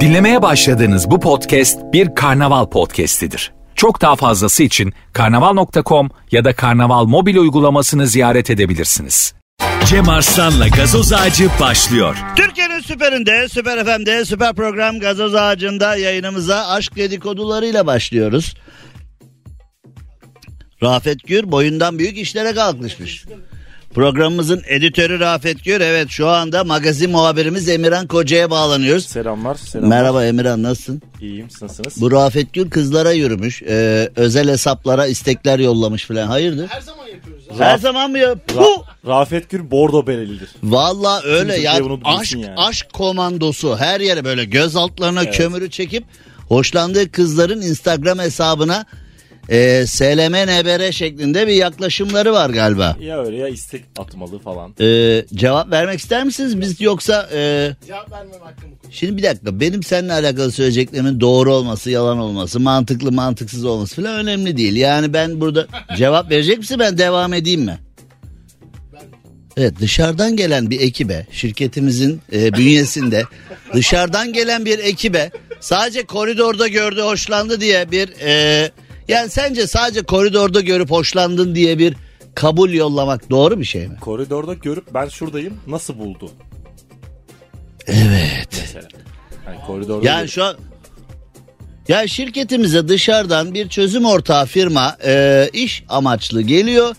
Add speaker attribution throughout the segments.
Speaker 1: Dinlemeye başladığınız bu podcast bir karnaval podcastidir. Çok daha fazlası için karnaval.com ya da karnaval mobil uygulamasını ziyaret edebilirsiniz.
Speaker 2: Cem Arslan'la gazoz ağacı başlıyor.
Speaker 3: Türkiye'nin süperinde, süper FM'de, süper program Gazoz Ağacı'nda yayınımıza aşk dedikodularıyla başlıyoruz. Rafet Gür boyundan büyük işlere kalkışmış. Programımızın editörü Rafet Gür. Evet şu anda magazin muhabirimiz Emirhan Koca'ya bağlanıyoruz.
Speaker 4: Selamlar. selamlar.
Speaker 3: Merhaba Emirhan nasılsın?
Speaker 4: İyiyim siz nasılsınız?
Speaker 3: Bu Rafet Gül kızlara yürümüş. Ee, özel hesaplara istekler yollamış falan. Hayırdır? Her zaman yapıyoruz. Her zaman mı ya? Puh!
Speaker 4: Rafet Gür bordo berelidir.
Speaker 3: Valla öyle
Speaker 4: bilsin
Speaker 3: aşk
Speaker 4: yani.
Speaker 3: aşk komandosu her yere böyle göz altlarına kömürü çekip hoşlandığı kızların Instagram hesabına e, SLM şeklinde bir yaklaşımları var galiba.
Speaker 4: Ya öyle ya istek atmalı falan.
Speaker 3: E, cevap vermek ister misiniz biz yoksa e, Şimdi bir dakika benim seninle alakalı söyleyeceklerimin doğru olması yalan olması mantıklı mantıksız olması falan önemli değil. Yani ben burada cevap verecek misin ben devam edeyim mi? Evet dışarıdan gelen bir ekibe şirketimizin e, bünyesinde dışarıdan gelen bir ekibe sadece koridorda gördü hoşlandı diye bir e, yani sence sadece koridorda görüp hoşlandın diye bir kabul yollamak doğru bir şey mi?
Speaker 4: Koridorda görüp ben şuradayım nasıl buldu
Speaker 3: Evet.
Speaker 4: mesela. Yani koridorda
Speaker 3: Yani
Speaker 4: görüp-
Speaker 3: şu an ya şirketimize dışarıdan bir çözüm ortağı firma e, iş amaçlı geliyor.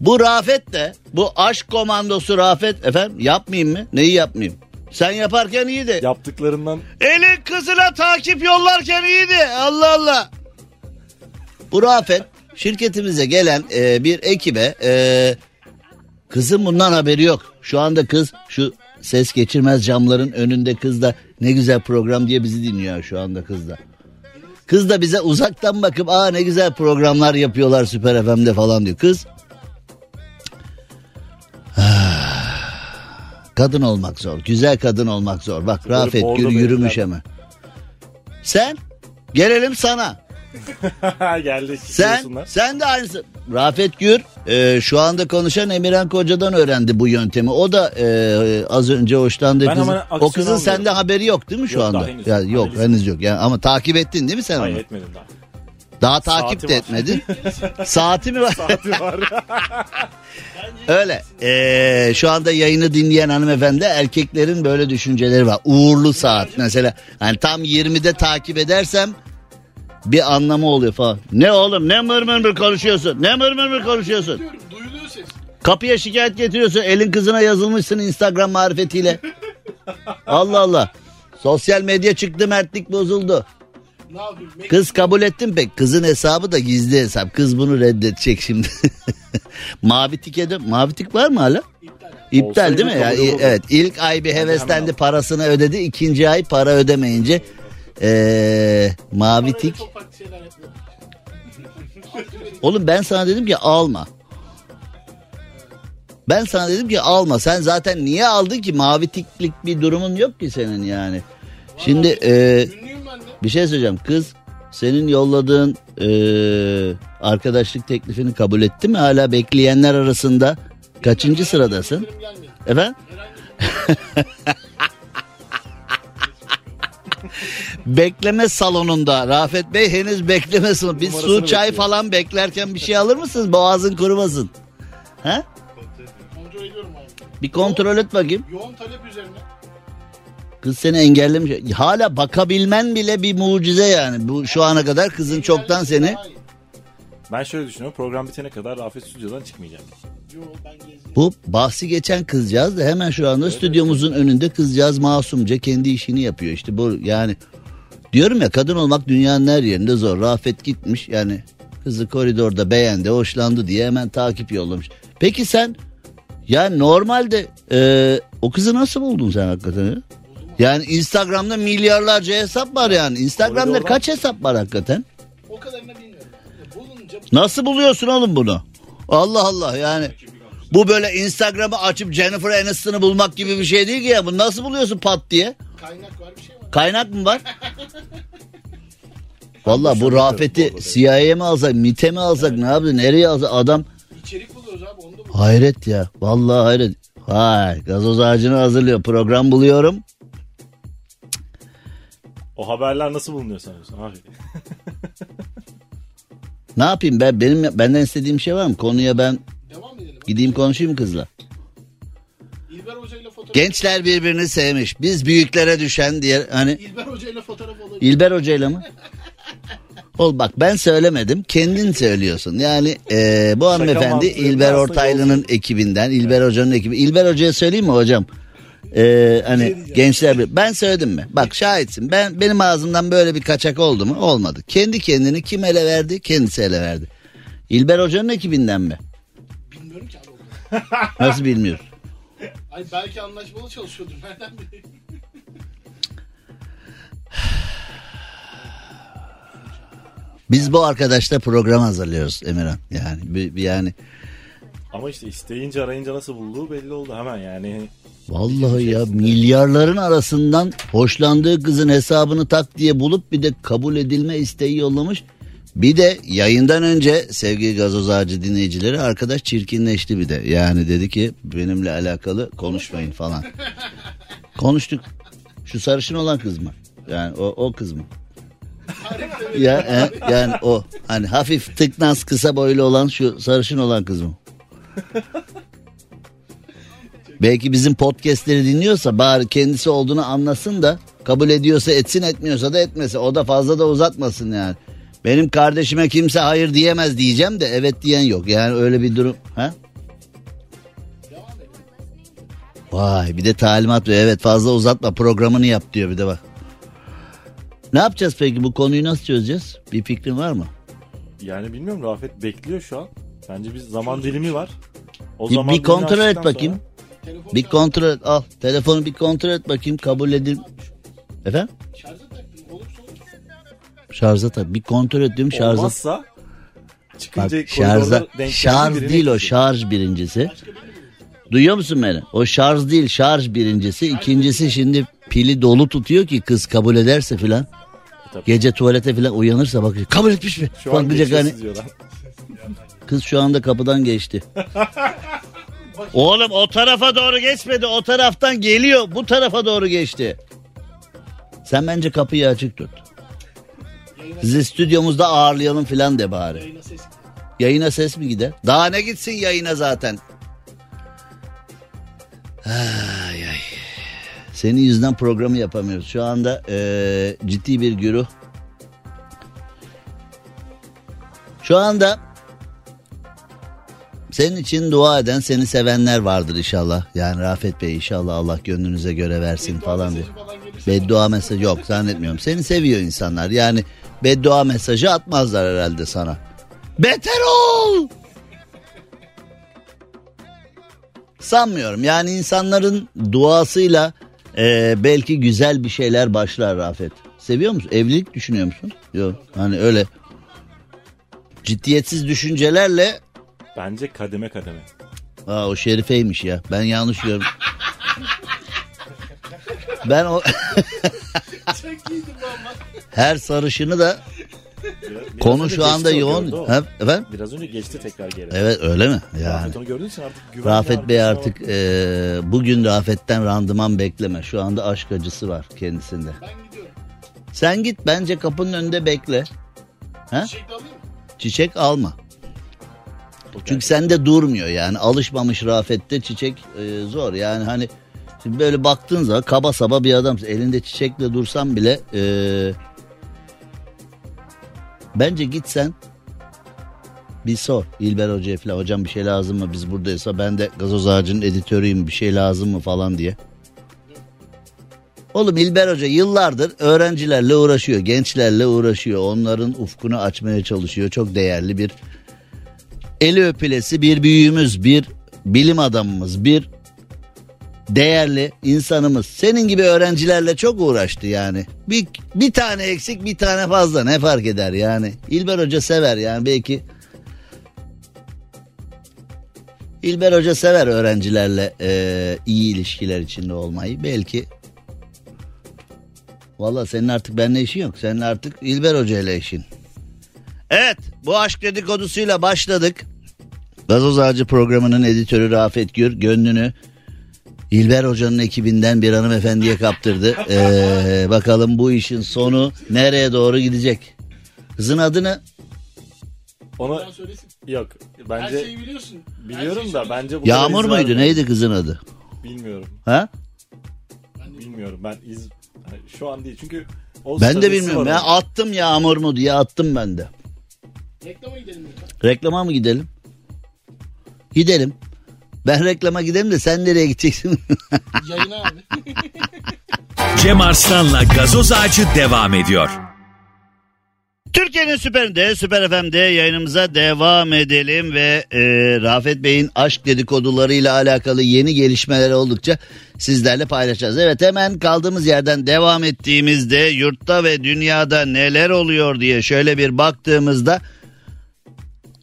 Speaker 3: Bu Rafet de bu aşk komandosu Rafet efendim yapmayayım mı? Neyi yapmayayım? Sen yaparken iyiydi.
Speaker 4: yaptıklarından
Speaker 3: Elin kızına takip yollarken iyiydi. Allah Allah. Bu Rafet şirketimize gelen e, bir ekibe e, kızın bundan haberi yok. Şu anda kız şu ses geçirmez camların önünde kız da ne güzel program diye bizi dinliyor şu anda kız da. Kız da bize uzaktan bakıp aa ne güzel programlar yapıyorlar Süper FM'de falan diyor. Kız kadın olmak zor. Güzel kadın olmak zor. Bak Rafet Gür yürümüş hemen. Sen gelelim sana.
Speaker 4: geldi.
Speaker 3: Sen sen de aynısı. Rafet Gür e, şu anda konuşan Emirhan Koca'dan öğrendi bu yöntemi. O da e, az önce hoşlandığı
Speaker 4: Ben
Speaker 3: kızın.
Speaker 4: hemen
Speaker 3: O kızın sende haberi yok değil mi şu
Speaker 4: Yok,
Speaker 3: anda?
Speaker 4: henüz.
Speaker 3: Ya, yok
Speaker 4: Henüz.
Speaker 3: henüz yok. Yani ama takip ettin değil mi sen
Speaker 4: Hayır
Speaker 3: onu?
Speaker 4: etmedim daha.
Speaker 3: Daha takip
Speaker 4: Saati
Speaker 3: de
Speaker 4: var.
Speaker 3: etmedin. Saati mi var?
Speaker 4: Saati var.
Speaker 3: Öyle. Ee, şu anda yayını dinleyen hanımefendi erkeklerin böyle düşünceleri var. Uğurlu saat mesela. Yani tam 20'de takip edersem bir anlamı oluyor falan. Ne oğlum ne mır mır mır konuşuyorsun? Ne mır mır mır konuşuyorsun?
Speaker 5: Duyuluyor ses.
Speaker 3: Kapıya şikayet getiriyorsun. Elin kızına yazılmışsın Instagram marifetiyle. Allah Allah. Sosyal medya çıktı mertlik bozuldu.
Speaker 5: Ne yapayım? Mek-
Speaker 3: Kız kabul ettim pek. Kızın hesabı da gizli hesap. Kız bunu reddedecek şimdi. mavi tike de mavi tik var mı hala? İptal
Speaker 4: Olsaydı
Speaker 3: değil mi? Yani,
Speaker 4: olurdu.
Speaker 3: evet ilk ay bir heveslendi parasını ödedi. ikinci ay para ödemeyince eee, mavi tik. Oğlum ben sana dedim ki alma. Ben sana dedim ki alma. Sen zaten niye aldın ki? Mavi tiklik bir durumun yok ki senin yani. Şimdi
Speaker 5: ben de.
Speaker 3: Bir şey söyleyeceğim. Kız senin yolladığın eee, arkadaşlık teklifini kabul etti mi? Hala bekleyenler arasında kaçıncı sıradasın? Efendim? bekleme salonunda Rafet Bey henüz bekleme salonu. Bir su çay
Speaker 4: bekliyor.
Speaker 3: falan beklerken bir şey alır mısınız? Boğazın kurumasın. He?
Speaker 5: Kontrol ediyorum abi.
Speaker 3: Bir kontrol et bakayım.
Speaker 5: Yoğun talep üzerine.
Speaker 3: Kız seni engellemiş. Hala bakabilmen bile bir mucize yani. Bu şu ana kadar kızın çoktan seni
Speaker 4: ben şöyle düşünüyorum. Program bitene kadar Rafet stüdyodan
Speaker 5: gezdim.
Speaker 3: Bu bahsi geçen kızcağız da hemen şu anda stüdyomuzun önünde kızcağız masumca kendi işini yapıyor. İşte bu yani diyorum ya kadın olmak dünyanın her yerinde zor. Rafet gitmiş yani kızı koridorda beğendi, hoşlandı diye hemen takip yollamış. Peki sen ya normalde e, o kızı nasıl buldun sen hakikaten? ya? Yani Instagram'da milyarlarca hesap var yani. Instagram'da kaç hesap var hakikaten?
Speaker 5: O kadarını bilmiyorum. Bulunca
Speaker 3: Nasıl buluyorsun oğlum bunu? Allah Allah yani. Bu böyle Instagram'ı açıp Jennifer Aniston'ı bulmak gibi bir şey değil ki ya. Bunu nasıl buluyorsun pat diye?
Speaker 5: kaynak var bir şey.
Speaker 3: Kaynak mı var? Valla bu Rafet'i CIA'ye mi alsak, MIT'e mi alsak ne yaptı, nereye alsak adam
Speaker 5: İçerik buluyoruz abi onu da bul.
Speaker 3: hayret ya. Vallahi hayret. Vay gazoz ağacını hazırlıyor. Program buluyorum.
Speaker 4: O haberler nasıl bulunuyor sanıyorsun abi?
Speaker 3: Ne yapayım ben benim benden istediğim şey var mı? Konuya ben
Speaker 5: Devam edelim.
Speaker 3: gideyim konuşayım kızla. Gençler birbirini sevmiş. Biz büyüklere düşen diye hani
Speaker 5: İlber Hoca ile fotoğraf olabilir.
Speaker 3: İlber Hoca'yla mı? Ol bak ben söylemedim kendin söylüyorsun. Yani e, bu hanımefendi İlber Ortaylı'nın ekibinden İlber Hoca'nın ekibi. İlber Hoca'ya söyleyeyim mi hocam? E, hani gençler bir ben söyledim mi? Bak şahitsin. Ben benim ağzımdan böyle bir kaçak oldu mu? Olmadı. Kendi kendini kim ele verdi? Kendisi ele verdi. İlber Hoca'nın ekibinden mi?
Speaker 5: Bilmiyorum ki abi.
Speaker 3: Nasıl bilmiyorum.
Speaker 5: Ay belki anlaşmalı çalışıyordur. Nereden bileyim?
Speaker 3: Biz bu arkadaşla program hazırlıyoruz Emirhan. Yani bir- bir- yani
Speaker 4: Ama işte isteyince arayınca nasıl bulduğu belli oldu hemen yani.
Speaker 3: Vallahi ya milyarların arasından hoşlandığı kızın hesabını tak diye bulup bir de kabul edilme isteği yollamış. Bir de yayından önce sevgili gazoz ağacı dinleyicileri arkadaş çirkinleşti bir de. Yani dedi ki benimle alakalı konuşmayın falan. Konuştuk. Şu sarışın olan kız mı? Yani o, o kız mı? ya e, yani o hani hafif tıknaz kısa boylu olan şu sarışın olan kız mı? Belki bizim podcastleri dinliyorsa bari kendisi olduğunu anlasın da kabul ediyorsa etsin etmiyorsa da etmesin. O da fazla da uzatmasın yani. Benim kardeşime kimse hayır diyemez diyeceğim de evet diyen yok. Yani öyle bir durum. Ha? Vay bir de talimat veriyor. Evet fazla uzatma programını yap diyor bir de bak. Ne yapacağız peki bu konuyu nasıl çözeceğiz? Bir fikrin var mı?
Speaker 4: Yani bilmiyorum Rafet bekliyor şu an. Bence bir zaman dilimi var. O
Speaker 3: Bir,
Speaker 4: zaman
Speaker 3: bir kontrol et bakayım.
Speaker 4: sonra-
Speaker 3: Bir kontrol et al. Telefonu bir kontrol et bakayım kabul edil. Efendim?
Speaker 5: Şarja
Speaker 3: tak. Bir kontrol et diyorum şarja.
Speaker 4: Olmazsa
Speaker 3: Bak
Speaker 4: çıkınca
Speaker 3: şarja,
Speaker 4: koridorda denk
Speaker 3: şarj değil o şarj birincisi. Duyuyor musun beni? O şarj değil şarj birincisi. İkincisi şimdi pili dolu tutuyor ki kız kabul ederse filan.
Speaker 4: tabii.
Speaker 3: Gece tuvalete filan uyanırsa bak kabul etmiş mi?
Speaker 4: Şu an
Speaker 3: Bak diyecek hani
Speaker 4: diyorlar.
Speaker 3: kız şu anda kapıdan geçti. Oğlum o tarafa doğru geçmedi. O taraftan geliyor. Bu tarafa doğru geçti. Sen bence kapıyı açık tut. Sizi stüdyomuzda ağırlayalım filan de bari.
Speaker 5: Yayına ses.
Speaker 3: Yayına ses mi gider? Daha ne gitsin yayına zaten. Ay ay. Senin yüzünden programı yapamıyoruz. Şu anda eee, ciddi bir güruh. Şu anda senin için dua eden, seni sevenler vardır inşallah. Yani Rafet Bey inşallah Allah gönlünüze göre versin falan diye.
Speaker 5: Mesajı falan gelirse
Speaker 3: Beddua mesajı yok zannetmiyorum. Seni seviyor insanlar. Yani beddua mesajı atmazlar herhalde sana. Beter ol! Sanmıyorum. Yani insanların duasıyla e, belki güzel bir şeyler başlar Rafet. Seviyor musun? Evlilik düşünüyor musun? Yok. Hani öyle ciddiyetsiz düşüncelerle
Speaker 4: Bence kademe kademe.
Speaker 3: Aa, o şerifeymiş ya. Ben yanlış gördüm. ben o
Speaker 5: çok iyiydi bu ama.
Speaker 3: Her sarışını da
Speaker 4: Biraz-
Speaker 3: konu şu anda yoğun. Ha, efendim?
Speaker 4: Biraz önce geçti tekrar geri.
Speaker 3: Evet öyle mi? Yani.
Speaker 4: Rafet onu gördüğün için artık
Speaker 3: Rafet Bey artık e, bugün Rafet'ten randıman bekleme. Şu anda aşk acısı var kendisinde.
Speaker 5: Ben gidiyorum.
Speaker 3: Sen git bence kapının önünde bekle. Ha?
Speaker 5: Çiçek de alayım mı?
Speaker 3: Çiçek alma.
Speaker 4: bakıyor.
Speaker 3: Çünkü sende durmuyor yani. Alışmamış Rafet'te çiçek e, zor. Yani hani şimdi böyle baktığın zaman kaba saba bir adamsın. Elinde çiçekle dursan bile e, bence git sen bir sor İlber Hoca'ya falan hocam bir şey lazım mı biz buradaysa ben de gazoz ağacının editörüyüm bir şey lazım mı falan diye. Oğlum İlber Hoca yıllardır öğrencilerle uğraşıyor, gençlerle uğraşıyor. Onların ufkunu açmaya çalışıyor. Çok değerli bir eli öpülesi bir büyüğümüz, bir bilim adamımız, bir değerli insanımız. Senin gibi öğrencilerle çok uğraştı yani. Bir, bir tane eksik bir tane fazla ne fark eder yani. İlber Hoca sever yani belki. İlber Hoca sever öğrencilerle eee, iyi ilişkiler içinde olmayı. Belki Valla senin artık benimle işin yok. Senin artık İlber Hoca ile işin. Evet bu aşk dedikodusuyla başladık. Gazoz Ağacı programının editörü Rafet Gür gönlünü Dilber Hoca'nın ekibinden bir hanımefendiye kaptırdı. Ee, bakalım bu işin sonu nereye doğru gidecek? Kızın adı ne?
Speaker 4: Onu
Speaker 5: söylesin.
Speaker 4: yok
Speaker 5: Her
Speaker 4: bence
Speaker 5: şeyi biliyorsun. Her
Speaker 4: biliyorum
Speaker 5: şeyi
Speaker 4: da
Speaker 5: söylüyorsun.
Speaker 4: bence bu
Speaker 3: Yağmur
Speaker 4: iz
Speaker 3: muydu?
Speaker 4: verme.
Speaker 3: Neydi kızın adı?
Speaker 4: Bilmiyorum.
Speaker 3: Ha?
Speaker 4: Bilmiyorum. Ben iz hani şu an değil çünkü o
Speaker 3: Ben de bilmiyorum.
Speaker 4: var
Speaker 3: Ya
Speaker 4: onun.
Speaker 3: attım Yağmur mu diye attım ben de.
Speaker 5: Reklama gidelim lütfen.
Speaker 3: Reklama mı gidelim? Gidelim. Ben reklama gidelim de sen nereye gideceksin?
Speaker 5: Yayına abi.
Speaker 2: Cem Arslan'la gazoz ağacı devam ediyor.
Speaker 3: Türkiye'nin süperinde, Süper FM'de yayınımıza devam edelim ve e, Rafet Bey'in aşk dedikodularıyla alakalı yeni gelişmeler oldukça sizlerle paylaşacağız. Evet hemen kaldığımız yerden devam ettiğimizde yurtta ve dünyada neler oluyor diye şöyle bir baktığımızda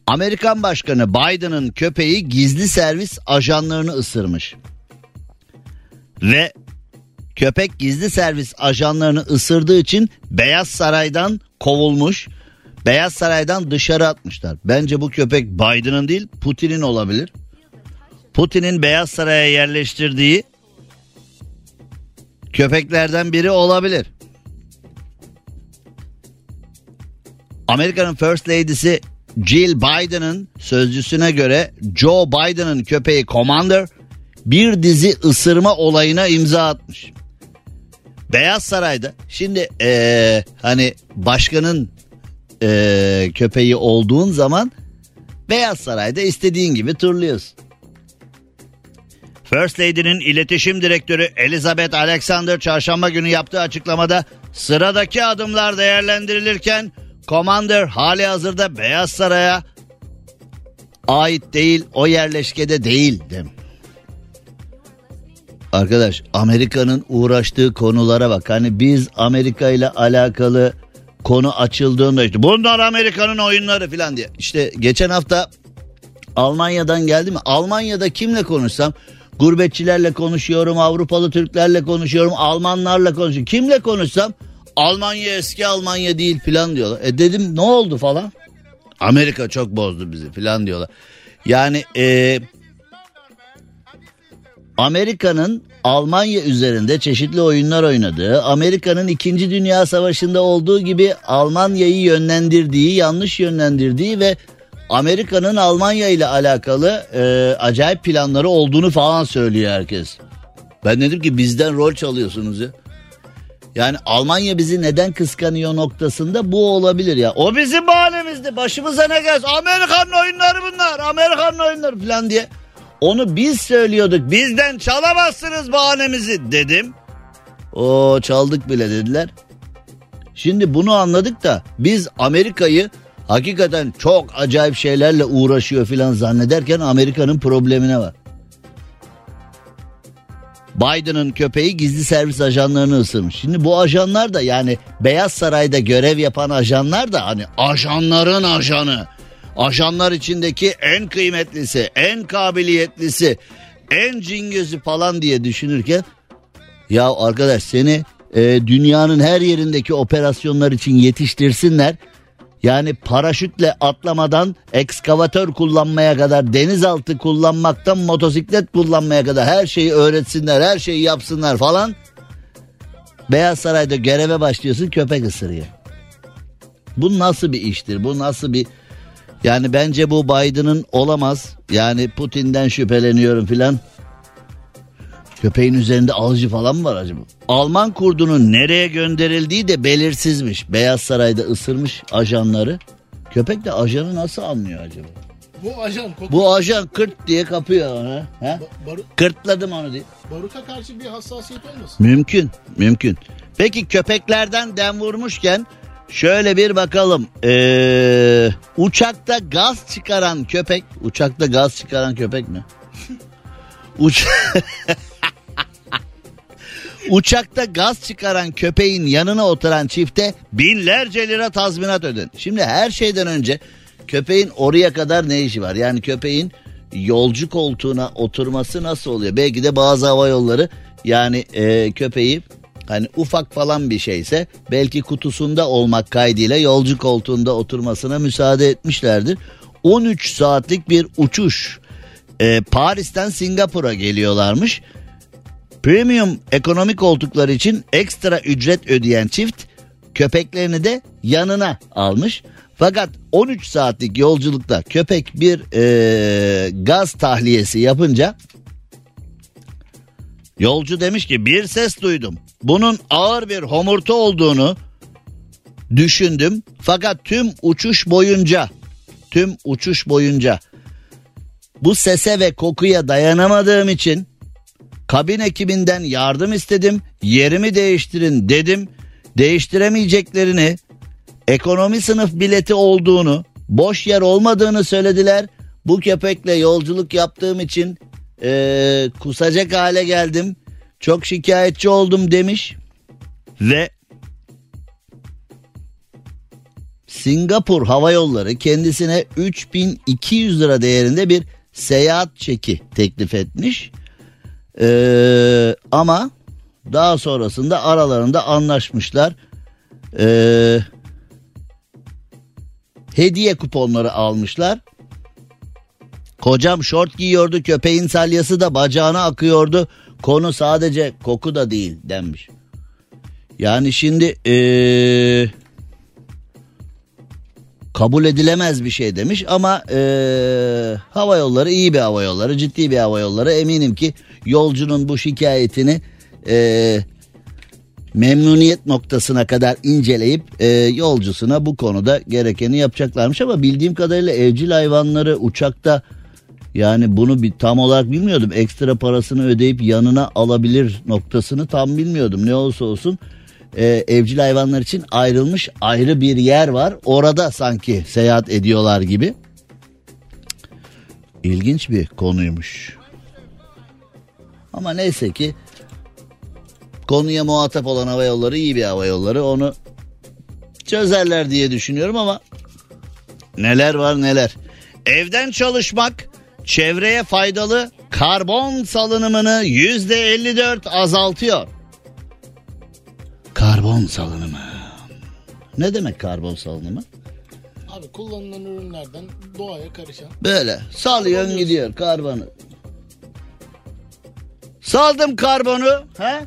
Speaker 3: Amerikan Başkanı Biden'ın köpeği gizli servis ajanlarını ısırmış. Ve köpek gizli servis ajanlarını ısırdığı için Beyaz Saray'dan kovulmuş. Beyaz Saray'dan dışarı atmışlar. Bence bu köpek Biden'ın değil Putin'in olabilir. Putin'in Beyaz Saray'a yerleştirdiği köpeklerden biri olabilir. Amerika'nın First Lady'si Jill Biden'ın sözcüsüne göre Joe Biden'ın köpeği Commander bir dizi ısırma olayına imza atmış. Beyaz Saray'da şimdi eee, hani başkanın eee, köpeği olduğun zaman Beyaz Saray'da istediğin gibi turluyorsun. First Lady'nin iletişim direktörü Elizabeth Alexander çarşamba günü yaptığı açıklamada sıradaki adımlar değerlendirilirken Commander hali hazırda Beyaz Saray'a ait değil o yerleşkede değil demiş. Arkadaş Amerika'nın uğraştığı konulara bak. Hani biz Amerika ile alakalı konu açıldığında işte bunlar Amerika'nın oyunları falan diye. İşte geçen hafta Almanya'dan geldi mi? Almanya'da kimle konuşsam gurbetçilerle konuşuyorum, Avrupalı Türklerle konuşuyorum, Almanlarla konuşuyorum. Kimle konuşsam Almanya eski Almanya değil falan diyorlar. E dedim ne oldu falan? Amerika çok bozdu bizi falan diyorlar. Yani e, Amerika'nın Almanya üzerinde çeşitli oyunlar oynadığı, Amerika'nın 2. Dünya Savaşı'nda olduğu gibi Almanya'yı yönlendirdiği, yanlış yönlendirdiği ve Amerika'nın Almanya ile alakalı e, acayip planları olduğunu falan söylüyor herkes. Ben dedim ki bizden rol çalıyorsunuz ya. Yani Almanya bizi neden kıskanıyor noktasında bu olabilir ya. O bizim bahanemizdi. Başımıza ne gelsin? Amerikan'ın oyunları bunlar. Amerikan'ın oyunları falan diye. Onu biz söylüyorduk. Bizden çalamazsınız bahanemizi dedim. O çaldık bile dediler. Şimdi bunu anladık da biz Amerika'yı hakikaten çok acayip şeylerle uğraşıyor filan zannederken Amerika'nın problemine var. Biden'ın köpeği gizli servis ajanlarını ısırmış. Şimdi bu ajanlar da yani Beyaz Saray'da görev yapan ajanlar da hani ajanların ajanı. Ajanlar içindeki en kıymetlisi, en kabiliyetlisi, en cingözü falan diye düşünürken ya arkadaş seni e, dünyanın her yerindeki operasyonlar için yetiştirsinler. Yani paraşütle atlamadan ekskavatör kullanmaya kadar denizaltı kullanmaktan motosiklet kullanmaya kadar her şeyi öğretsinler her şeyi yapsınlar falan. Beyaz Saray'da göreve başlıyorsun köpek ısırıyor. Bu nasıl bir iştir bu nasıl bir yani bence bu Biden'ın olamaz yani Putin'den şüpheleniyorum filan. Köpeğin üzerinde alıcı falan mı var acaba? Alman kurdunun nereye gönderildiği de belirsizmiş. Beyaz Saray'da ısırmış ajanları. Köpek de ajanı nasıl anlıyor acaba?
Speaker 5: Bu ajan koku.
Speaker 3: Bu ajan kırt diye kapıyor onu. He?
Speaker 5: Ba- baru-
Speaker 3: Kırtladım onu diye.
Speaker 5: baruta karşı bir hassasiyet olmasın?
Speaker 3: Mümkün, mümkün. Peki köpeklerden dem vurmuşken şöyle bir bakalım. Ee, uçakta gaz çıkaran köpek, uçakta gaz çıkaran köpek mi? Uç Uçakta gaz çıkaran köpeğin yanına oturan çifte binlerce lira tazminat ödün. Şimdi her şeyden önce köpeğin oraya kadar ne işi var? Yani köpeğin yolcu koltuğuna oturması nasıl oluyor? Belki de bazı hava yolları yani e, köpeği hani ufak falan bir şeyse belki kutusunda olmak kaydıyla yolcu koltuğunda oturmasına müsaade etmişlerdir. 13 saatlik bir uçuş. E, Paris'ten Singapur'a geliyorlarmış. Premium ekonomik koltuklar için ekstra ücret ödeyen çift köpeklerini de yanına almış. Fakat 13 saatlik yolculukta köpek bir e, gaz tahliyesi yapınca yolcu demiş ki bir ses duydum. Bunun ağır bir homurtu olduğunu düşündüm. Fakat tüm uçuş boyunca tüm uçuş boyunca bu sese ve kokuya dayanamadığım için kabin ekibinden yardım istedim. Yerimi değiştirin dedim. Değiştiremeyeceklerini, ekonomi sınıf bileti olduğunu, boş yer olmadığını söylediler. Bu köpekle yolculuk yaptığım için ee, kusacak hale geldim. Çok şikayetçi oldum demiş. Ve Singapur Hava Yolları kendisine 3200 lira değerinde bir seyahat çeki teklif etmiş. Ee, ama daha sonrasında aralarında anlaşmışlar. Ee, hediye kuponları almışlar. Kocam şort giyiyordu köpeğin salyası da bacağına akıyordu. Konu sadece koku da değil denmiş. Yani şimdi ee, kabul edilemez bir şey demiş ama ee, hava yolları iyi bir hava yolları ciddi bir hava yolları eminim ki yolcunun bu şikayetini ee, memnuniyet noktasına kadar inceleyip e, yolcusuna bu konuda gerekeni yapacaklarmış ama bildiğim kadarıyla evcil hayvanları uçakta yani bunu bir tam olarak bilmiyordum. Ekstra parasını ödeyip yanına alabilir noktasını tam bilmiyordum. Ne olursa olsun e, evcil hayvanlar için ayrılmış ayrı bir yer var. Orada sanki seyahat ediyorlar gibi. İlginç bir konuymuş. Ama neyse ki konuya muhatap olan hava yolları iyi bir hava yolları. Onu çözerler diye düşünüyorum ama neler var neler. Evden çalışmak çevreye faydalı karbon salınımını yüzde 54 azaltıyor. Karbon salınımı. Ne demek karbon salınımı?
Speaker 5: Abi kullanılan ürünlerden doğaya karışan.
Speaker 3: Böyle salıyorsun gidiyor karbonu. Saldım karbonu. He?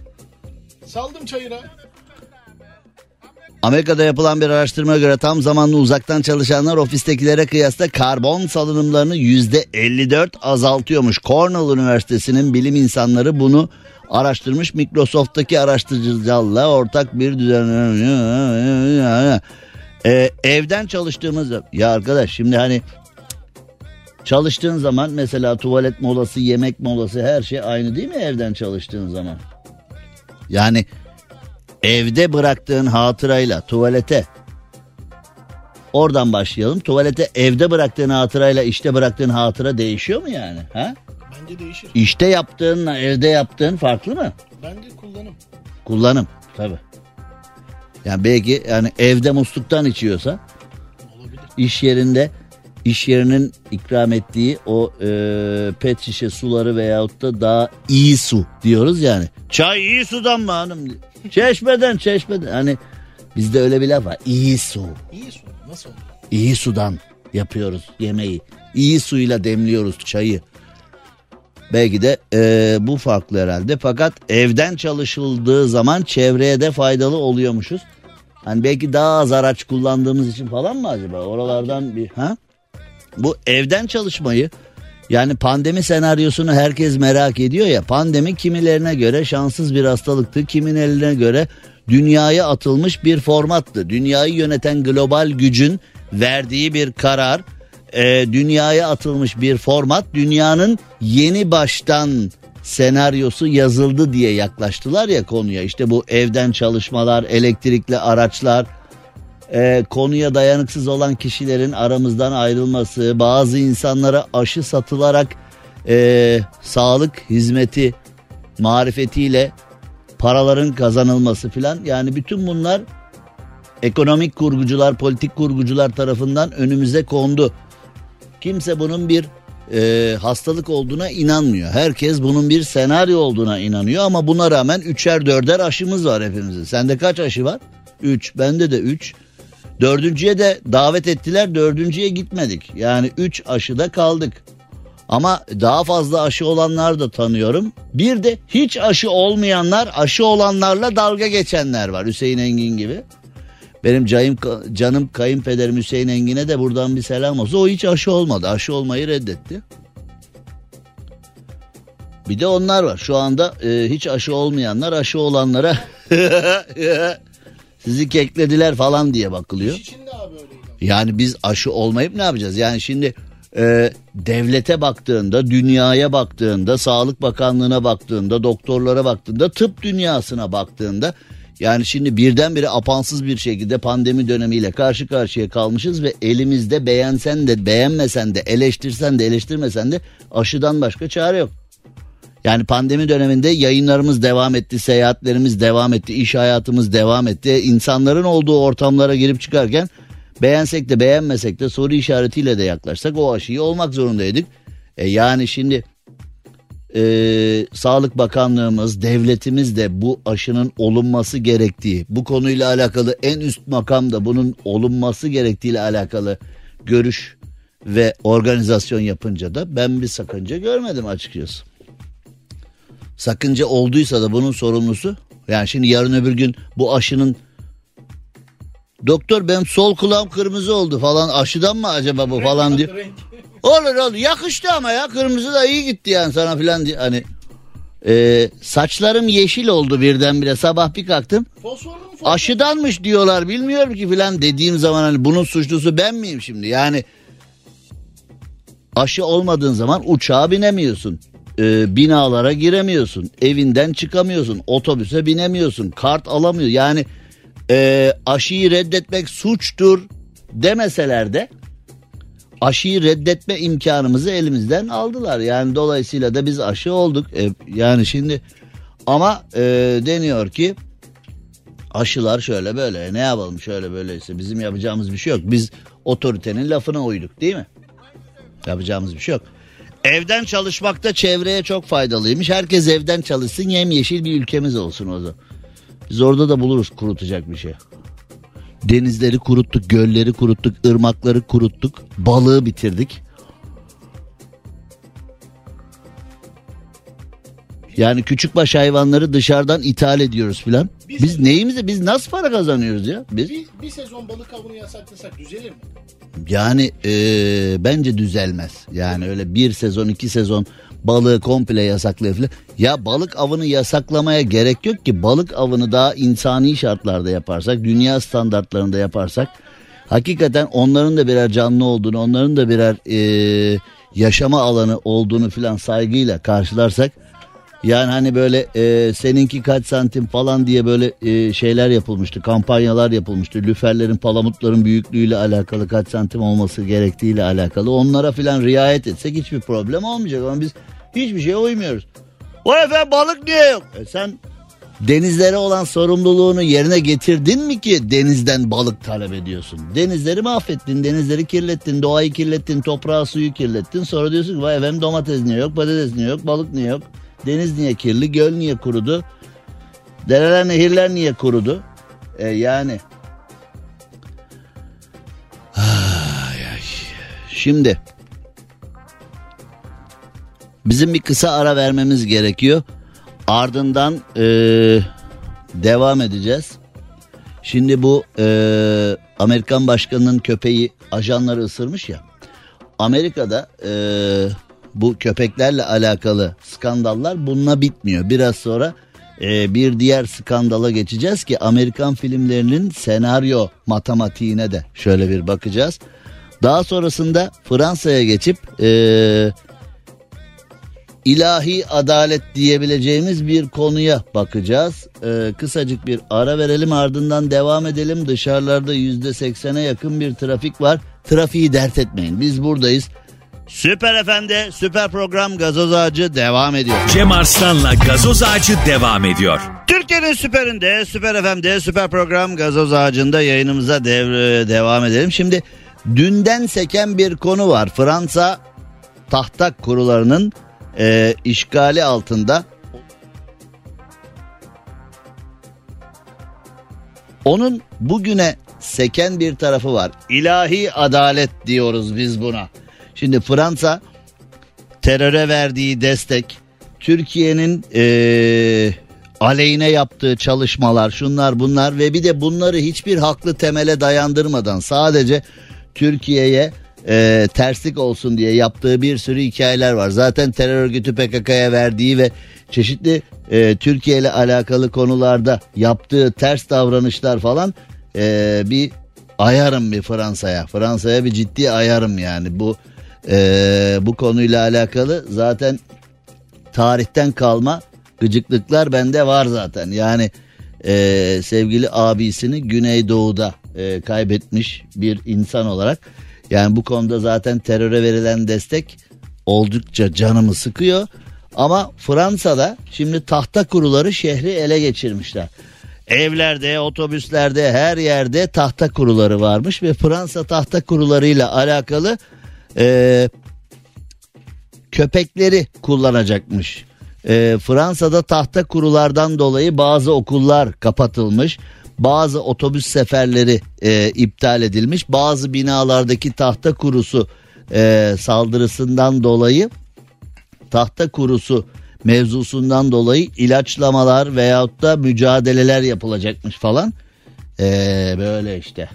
Speaker 5: Saldım çayıra.
Speaker 3: Amerika'da yapılan bir araştırmaya göre tam zamanlı uzaktan çalışanlar ofistekilere kıyasla karbon salınımlarını yüzde 54 azaltıyormuş. Cornell Üniversitesi'nin bilim insanları bunu araştırmış. Microsoft'taki araştırıcılarla ortak bir düzen... Ee, evden çalıştığımız... Ya arkadaş şimdi hani çalıştığın zaman mesela tuvalet molası, yemek molası her şey aynı değil mi evden çalıştığın zaman? Yani evde bıraktığın hatırayla tuvalete oradan başlayalım. Tuvalete evde bıraktığın hatırayla işte bıraktığın hatıra değişiyor mu yani? Ha?
Speaker 5: Bence değişir.
Speaker 3: İşte yaptığınla evde yaptığın farklı mı?
Speaker 5: Bence kullanım.
Speaker 3: Kullanım tabi. Yani belki yani evde musluktan içiyorsa
Speaker 5: Olabilir.
Speaker 3: iş yerinde iş yerinin ikram ettiği o e, pet şişe suları veyahut da daha iyi su diyoruz yani. Çay iyi sudan mı hanım? Çeşmeden çeşmeden. Hani bizde öyle bir laf var. İyi su.
Speaker 5: İyi su. Nasıl olur?
Speaker 3: İyi sudan yapıyoruz yemeği. İyi suyla demliyoruz çayı. Belki de e, bu farklı herhalde. Fakat evden çalışıldığı zaman çevreye de faydalı oluyormuşuz. Hani belki daha az araç kullandığımız için falan mı acaba? Oralardan bir ha? Bu evden çalışmayı yani pandemi senaryosunu herkes merak ediyor ya. Pandemi kimilerine göre şanssız bir hastalıktı. Kimilerine göre dünyaya atılmış bir formattı. Dünyayı yöneten global gücün verdiği bir karar. e, dünyaya atılmış bir format. Dünyanın yeni baştan senaryosu yazıldı diye yaklaştılar ya konuya. İşte bu evden çalışmalar, elektrikli araçlar, e, konuya dayanıksız olan kişilerin aramızdan ayrılması, bazı insanlara aşı satılarak e, sağlık hizmeti marifetiyle paraların kazanılması filan yani bütün bunlar ekonomik kurgucular, politik kurgucular tarafından önümüze kondu. Kimse bunun bir e, hastalık olduğuna inanmıyor. Herkes bunun bir senaryo olduğuna inanıyor ama buna rağmen üçer dörder aşımız var hepimizin. Sende kaç aşı var? Üç. Bende de üç. Dördüncüye de davet ettiler. Dördüncüye gitmedik. Yani üç aşıda kaldık. Ama daha fazla aşı olanlar da tanıyorum. Bir de hiç aşı olmayanlar, aşı olanlarla dalga geçenler var. Hüseyin Engin gibi. Benim cayım, canım kayınpederim Hüseyin Engin'e de buradan bir selam olsun. O hiç aşı olmadı. Aşı olmayı reddetti. Bir de onlar var. Şu anda e, hiç aşı olmayanlar aşı olanlara sizi keklediler falan diye bakılıyor. Yani biz aşı olmayıp ne yapacağız? Yani şimdi e, devlete baktığında, dünyaya baktığında, Sağlık Bakanlığı'na baktığında, doktorlara baktığında, tıp dünyasına baktığında yani şimdi birdenbire apansız bir şekilde pandemi dönemiyle karşı karşıya kalmışız ve elimizde beğensen de beğenmesen de eleştirsen de eleştirmesen de aşıdan başka çare yok. Yani pandemi döneminde yayınlarımız devam etti, seyahatlerimiz devam etti, iş hayatımız devam etti. İnsanların olduğu ortamlara girip çıkarken beğensek de beğenmesek de soru işaretiyle de yaklaşsak o aşıyı olmak zorundaydık. E yani şimdi e, Sağlık Bakanlığımız, devletimiz de bu aşının olunması gerektiği, bu konuyla alakalı en üst makamda bunun olunması gerektiğiyle alakalı görüş ve organizasyon yapınca da ben bir sakınca görmedim açıkçası. Sakınca olduysa da bunun sorumlusu yani şimdi yarın öbür gün bu aşının Doktor benim sol kulağım kırmızı oldu falan aşıdan mı acaba bu falan diyor. Olur olur yakıştı ama ya kırmızı da iyi gitti yani sana filan diye hani e, saçlarım yeşil oldu birdenbire sabah bir kalktım.
Speaker 5: Fosforlu mu? Fosfor?
Speaker 3: Aşıdanmış diyorlar bilmiyorum ki filan dediğim zaman hani bunun suçlusu ben miyim şimdi yani aşı olmadığın zaman uçağa binemiyorsun. E, binalara giremiyorsun. Evinden çıkamıyorsun. Otobüse binemiyorsun. Kart alamıyor. Yani e, aşıyı reddetmek suçtur demeseler de aşıyı reddetme imkanımızı elimizden aldılar. Yani dolayısıyla da biz aşı olduk. E, yani şimdi ama e, deniyor ki aşılar şöyle böyle ne yapalım şöyle böyleyse bizim yapacağımız bir şey yok. Biz otoritenin lafına uyduk değil mi? Yapacağımız bir şey yok. Evden çalışmakta çevreye çok faydalıymış. Herkes evden çalışsın yemyeşil bir ülkemiz olsun o zaman. Biz orada da buluruz kurutacak bir şey. Denizleri kuruttuk, gölleri kuruttuk, ırmakları kuruttuk, balığı bitirdik. Yani küçükbaş hayvanları dışarıdan ithal ediyoruz filan. Biz neyimize biz nasıl para kazanıyoruz ya? Biz
Speaker 5: Bir, bir sezon balık avını yasaklasak düzelir mi?
Speaker 3: yani e, bence düzelmez. Yani öyle bir sezon iki sezon balığı komple yasaklayıp filan. Ya balık avını yasaklamaya gerek yok ki balık avını daha insani şartlarda yaparsak dünya standartlarında yaparsak hakikaten onların da birer canlı olduğunu onların da birer e, yaşama alanı olduğunu filan saygıyla karşılarsak yani hani böyle e, seninki kaç santim falan diye böyle e, şeyler yapılmıştı. Kampanyalar yapılmıştı. Lüferlerin palamutların büyüklüğüyle alakalı kaç santim olması gerektiğiyle alakalı. Onlara filan riayet etsek hiçbir problem olmayacak. Ama biz hiçbir şeye uymuyoruz. O efendim balık niye yok? E sen denizlere olan sorumluluğunu yerine getirdin mi ki denizden balık talep ediyorsun? Denizleri mahvettin, denizleri kirlettin, doğayı kirlettin, toprağı suyu kirlettin. Sonra diyorsun ki vay efendim domates niye yok, patates niye yok, balık niye yok? Deniz niye kirli, göl niye kurudu? Dereler, nehirler niye kurudu? E yani. Ay, ay. Şimdi bizim bir kısa ara vermemiz gerekiyor. Ardından e, devam edeceğiz. Şimdi bu e, Amerikan başkanının köpeği ajanları ısırmış ya. Amerika'da e, bu köpeklerle alakalı skandallar bununla bitmiyor. Biraz sonra e, bir diğer skandala geçeceğiz ki Amerikan filmlerinin senaryo matematiğine de şöyle bir bakacağız. Daha sonrasında Fransa'ya geçip e, ilahi adalet diyebileceğimiz bir konuya bakacağız. E, kısacık bir ara verelim ardından devam edelim. Dışarılarda yüzde seksene yakın bir trafik var. Trafiği dert etmeyin biz buradayız. Süper Efendi, süper program Gazoz Ağacı devam ediyor.
Speaker 2: Cem Arslan'la gazoz ağacı devam ediyor.
Speaker 3: Türkiye'nin süperinde, süper FM'de, süper program Gazoz Ağacı'nda yayınımıza dev- devam edelim. Şimdi dünden seken bir konu var. Fransa tahta kurularının e, işgali altında. Onun bugüne seken bir tarafı var. İlahi adalet diyoruz biz buna. Şimdi Fransa teröre verdiği destek, Türkiye'nin eee, aleyhine yaptığı çalışmalar, şunlar bunlar ve bir de bunları hiçbir haklı temele dayandırmadan sadece Türkiye'ye eee, terslik olsun diye yaptığı bir sürü hikayeler var. Zaten terör örgütü PKK'ya verdiği ve çeşitli eee, Türkiye ile alakalı konularda yaptığı ters davranışlar falan eee, bir ayarım bir Fransa'ya. Fransa'ya bir ciddi ayarım yani bu eee, bu konuyla alakalı zaten tarihten kalma gıcıklıklar bende var zaten. Yani eee, sevgili abisini Güneydoğu'da eee, kaybetmiş bir insan olarak yani bu konuda zaten teröre verilen destek oldukça canımı sıkıyor. Ama Fransa'da şimdi tahta kuruları şehri ele geçirmişler. Evlerde, otobüslerde, her yerde tahta kuruları varmış ve Fransa tahta kurularıyla alakalı eee köpekleri kullanacakmış. Ee, Fransa'da tahta kurulardan dolayı bazı okullar kapatılmış. Bazı otobüs seferleri e, iptal edilmiş. Bazı binalardaki tahta kurusu e, saldırısından dolayı tahta kurusu mevzusundan dolayı ilaçlamalar veyahut da mücadeleler yapılacakmış falan. Ee, böyle işte.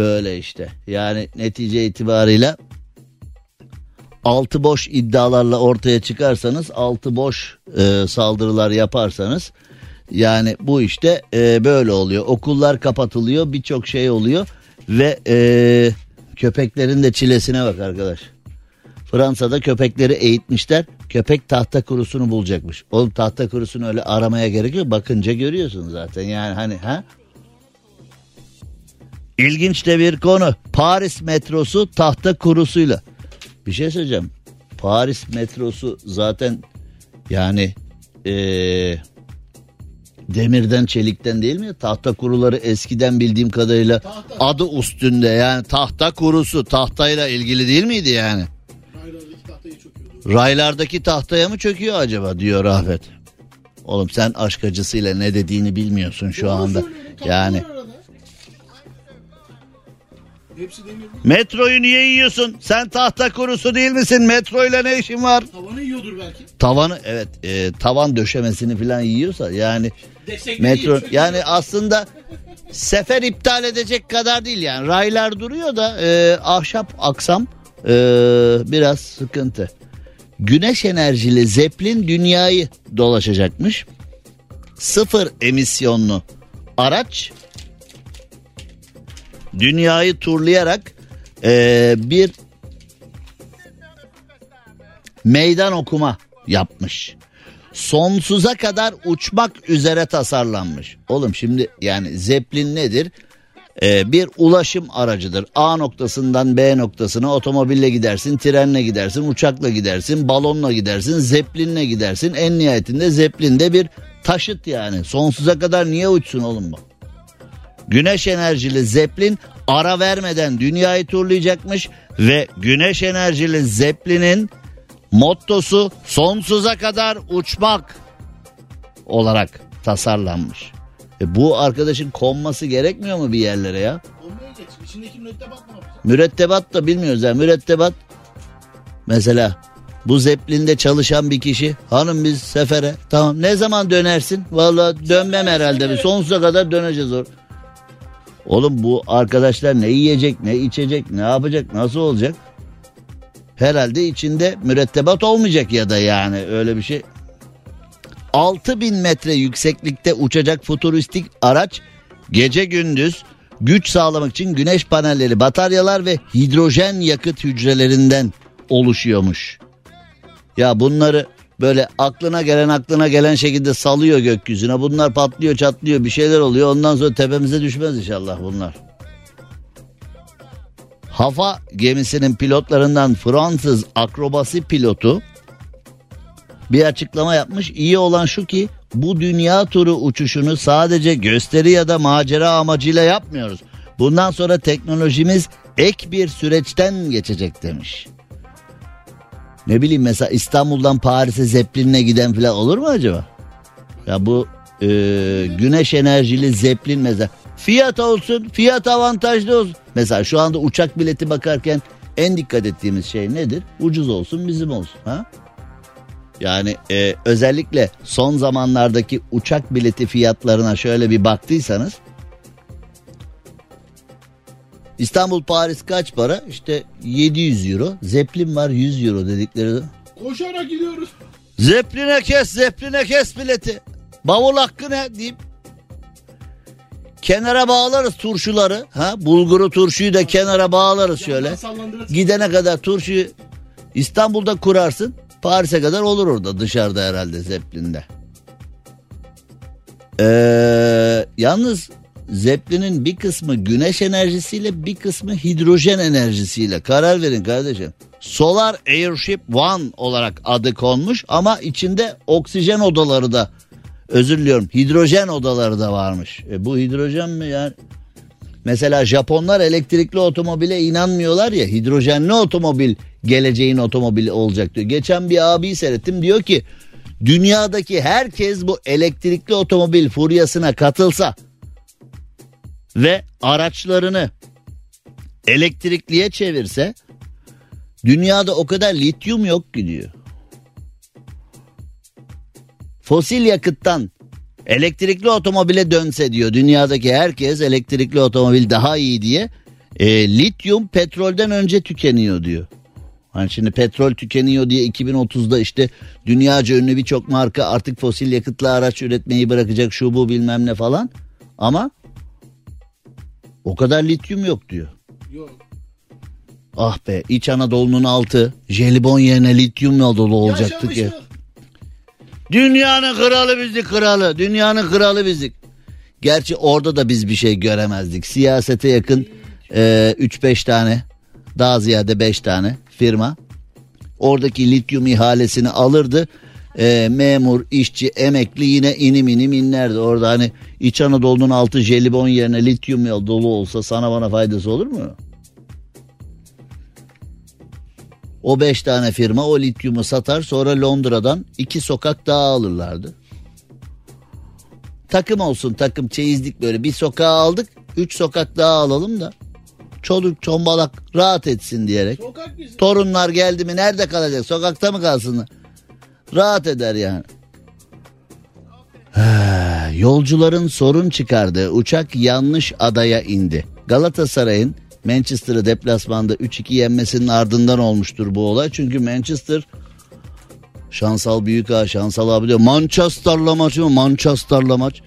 Speaker 3: Böyle işte. Yani netice itibarıyla altı boş iddialarla ortaya çıkarsanız altı boş e, saldırılar yaparsanız yani bu işte e, böyle oluyor. Okullar kapatılıyor birçok şey oluyor ve e, köpeklerin de çilesine bak arkadaş. Fransa'da köpekleri eğitmişler. Köpek tahta kurusunu bulacakmış. Oğlum tahta kurusunu öyle aramaya gerek yok. Bakınca görüyorsun zaten. Yani hani ha? İlginç de bir konu. Paris metrosu tahta kurusuyla. Bir şey söyleyeceğim. Paris metrosu zaten yani eee, demirden çelikten değil mi? Tahta kuruları eskiden bildiğim kadarıyla adı üstünde yani tahta kurusu tahtayla ilgili değil miydi yani?
Speaker 5: Raylardaki tahtayı çöküyordu.
Speaker 3: Raylardaki tahtaya mı çöküyor acaba diyor Rafet. Oğlum sen aşk acısıyla ne dediğini bilmiyorsun şu
Speaker 5: Doğru
Speaker 3: anda. Yani.
Speaker 5: Hepsi demir
Speaker 3: metroyu niye yiyorsun? Sen tahta kurusu değil misin? Metroyla ne işin var?
Speaker 5: Tavanı yiyordur belki.
Speaker 3: Tavanı evet e, tavan döşemesini falan yiyorsa yani
Speaker 5: Destekli
Speaker 3: metro
Speaker 5: değil,
Speaker 3: yani aslında sefer iptal edecek kadar değil yani raylar duruyor da e, ahşap aksam e, biraz sıkıntı. Güneş enerjili Zeppelin dünyayı dolaşacakmış. Sıfır emisyonlu araç dünyayı turlayarak e, bir meydan okuma yapmış. Sonsuza kadar uçmak üzere tasarlanmış. Oğlum şimdi yani Zeppelin nedir? Ee, bir ulaşım aracıdır. A noktasından B noktasına otomobille gidersin, trenle gidersin, uçakla gidersin, balonla gidersin, zeplinle gidersin. En nihayetinde zeplin de bir taşıt yani. Sonsuza kadar niye uçsun oğlum bu? Güneş enerjili Zeppelin ara vermeden dünyayı turlayacakmış ve güneş enerjili Zeppelin'in mottosu sonsuza kadar uçmak olarak tasarlanmış. E bu arkadaşın konması gerekmiyor mu bir yerlere ya?
Speaker 5: Olmaya geç. İçindeki mürettebat yapacak?
Speaker 3: Mürettebat da bilmiyoruz yani mürettebat mesela bu Zeppelin'de çalışan bir kişi hanım biz sefere tamam ne zaman dönersin? Vallahi dönmem herhalde sonsuza kadar döneceğiz or. Oğlum bu arkadaşlar ne yiyecek ne içecek ne yapacak nasıl olacak? Herhalde içinde mürettebat olmayacak ya da yani öyle bir şey. 6000 metre yükseklikte uçacak futuristik araç gece gündüz güç sağlamak için güneş panelleri, bataryalar ve hidrojen yakıt hücrelerinden oluşuyormuş. Ya bunları böyle aklına gelen aklına gelen şekilde salıyor gökyüzüne. Bunlar patlıyor çatlıyor bir şeyler oluyor. Ondan sonra tepemize düşmez inşallah bunlar. Hafa gemisinin pilotlarından Fransız akrobasi pilotu bir açıklama yapmış. İyi olan şu ki bu dünya turu uçuşunu sadece gösteri ya da macera amacıyla yapmıyoruz. Bundan sonra teknolojimiz ek bir süreçten geçecek demiş. Ne bileyim mesela İstanbul'dan Paris'e Zeppelin'le giden falan olur mu acaba? Ya bu e, güneş enerjili Zeppelin mesela fiyat olsun fiyat avantajlı olsun. Mesela şu anda uçak bileti bakarken en dikkat ettiğimiz şey nedir? Ucuz olsun bizim olsun. Ha? Yani e, özellikle son zamanlardaki uçak bileti fiyatlarına şöyle bir baktıysanız İstanbul Paris kaç para? İşte 700 euro. Zeppelin var 100 euro dedikleri.
Speaker 5: Koşarak gidiyoruz.
Speaker 3: Zeppelin'e kes, Zeppelin'e kes bileti. Bavul hakkı ne deyip kenara bağlarız turşuları. Ha? Bulguru turşuyu da kenara bağlarız şöyle. Gidene kadar turşuyu İstanbul'da kurarsın. Paris'e kadar olur orada dışarıda herhalde Zeppelin'de. Ee, yalnız Zeppelin'in bir kısmı güneş enerjisiyle bir kısmı hidrojen enerjisiyle. Karar verin kardeşim. Solar Airship One olarak adı konmuş ama içinde oksijen odaları da özür diliyorum hidrojen odaları da varmış. E, bu hidrojen mi yani? Mesela Japonlar elektrikli otomobile inanmıyorlar ya hidrojenli otomobil geleceğin otomobili olacak diyor. Geçen bir abi seyrettim diyor ki dünyadaki herkes bu elektrikli otomobil furyasına katılsa ve araçlarını elektrikliye çevirse dünyada o kadar lityum yok ki diyor. Fosil yakıttan elektrikli otomobile dönse diyor dünyadaki herkes elektrikli otomobil daha iyi diye e, lityum petrolden önce tükeniyor diyor. Hani şimdi petrol tükeniyor diye 2030'da işte dünyaca ünlü birçok marka artık fosil yakıtlı araç üretmeyi bırakacak şu bu bilmem ne falan. Ama o kadar lityum yok diyor.
Speaker 5: Yok.
Speaker 3: Ah be İç Anadolu'nun altı jelibon yerine lityumla dolu olacaktık ya. Dünyanın kralı bizi kralı. Dünyanın kralı bizik. Gerçi orada da biz bir şey göremezdik. Siyasete yakın e, 3-5 tane daha ziyade 5 tane firma oradaki lityum ihalesini alırdı. E, memur, işçi, emekli yine inim inim inlerdi. Orada hani İç Anadolu'nun altı jelibon yerine lityum dolu olsa sana bana faydası olur mu? O beş tane firma o lityumu satar sonra Londra'dan iki sokak daha alırlardı. Takım olsun takım çeyizlik böyle bir sokağa aldık üç sokak daha alalım da çoluk çombalak rahat etsin diyerek. Torunlar geldi mi nerede kalacak sokakta mı kalsınlar? Rahat eder yani. Yolcuların sorun çıkardığı uçak yanlış adaya indi. Galatasaray'ın Manchester'ı deplasmanda 3-2 yenmesinin ardından olmuştur bu olay. Çünkü Manchester Şansal Büyük Ağa, Şansal abi diyor. Manchester'la maç mı? Manchester'la maç.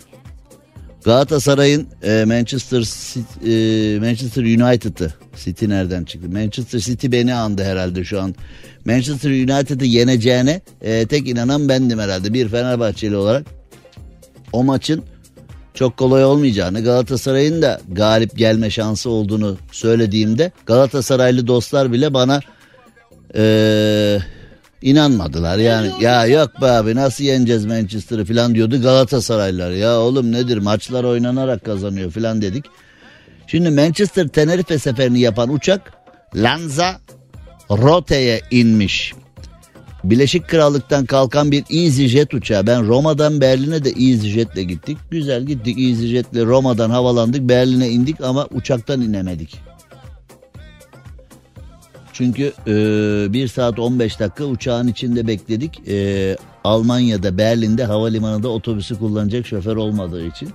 Speaker 3: Galatasaray'ın e, Manchester e, Manchester United'ı City nereden çıktı? Manchester City beni andı herhalde şu an. Manchester United'ı yeneceğine e, tek inanan bendim herhalde bir Fenerbahçeli olarak. O maçın çok kolay olmayacağını Galatasaray'ın da galip gelme şansı olduğunu söylediğimde Galatasaraylı dostlar bile bana e, inanmadılar yani ya yok be abi nasıl yeneceğiz Manchester'ı falan diyordu Galatasaraylılar ya oğlum nedir maçlar oynanarak kazanıyor falan dedik. Şimdi Manchester Tenerife seferini yapan uçak Lanzarote'ye inmiş. Birleşik Krallık'tan kalkan bir EasyJet uçağı. Ben Roma'dan Berlin'e de EasyJet'le gittik. Güzel gittik EasyJet'le Roma'dan havalandık Berlin'e indik ama uçaktan inemedik. Çünkü e, 1 saat 15 dakika uçağın içinde bekledik. E, Almanya'da Berlin'de havalimanında otobüsü kullanacak şoför olmadığı için.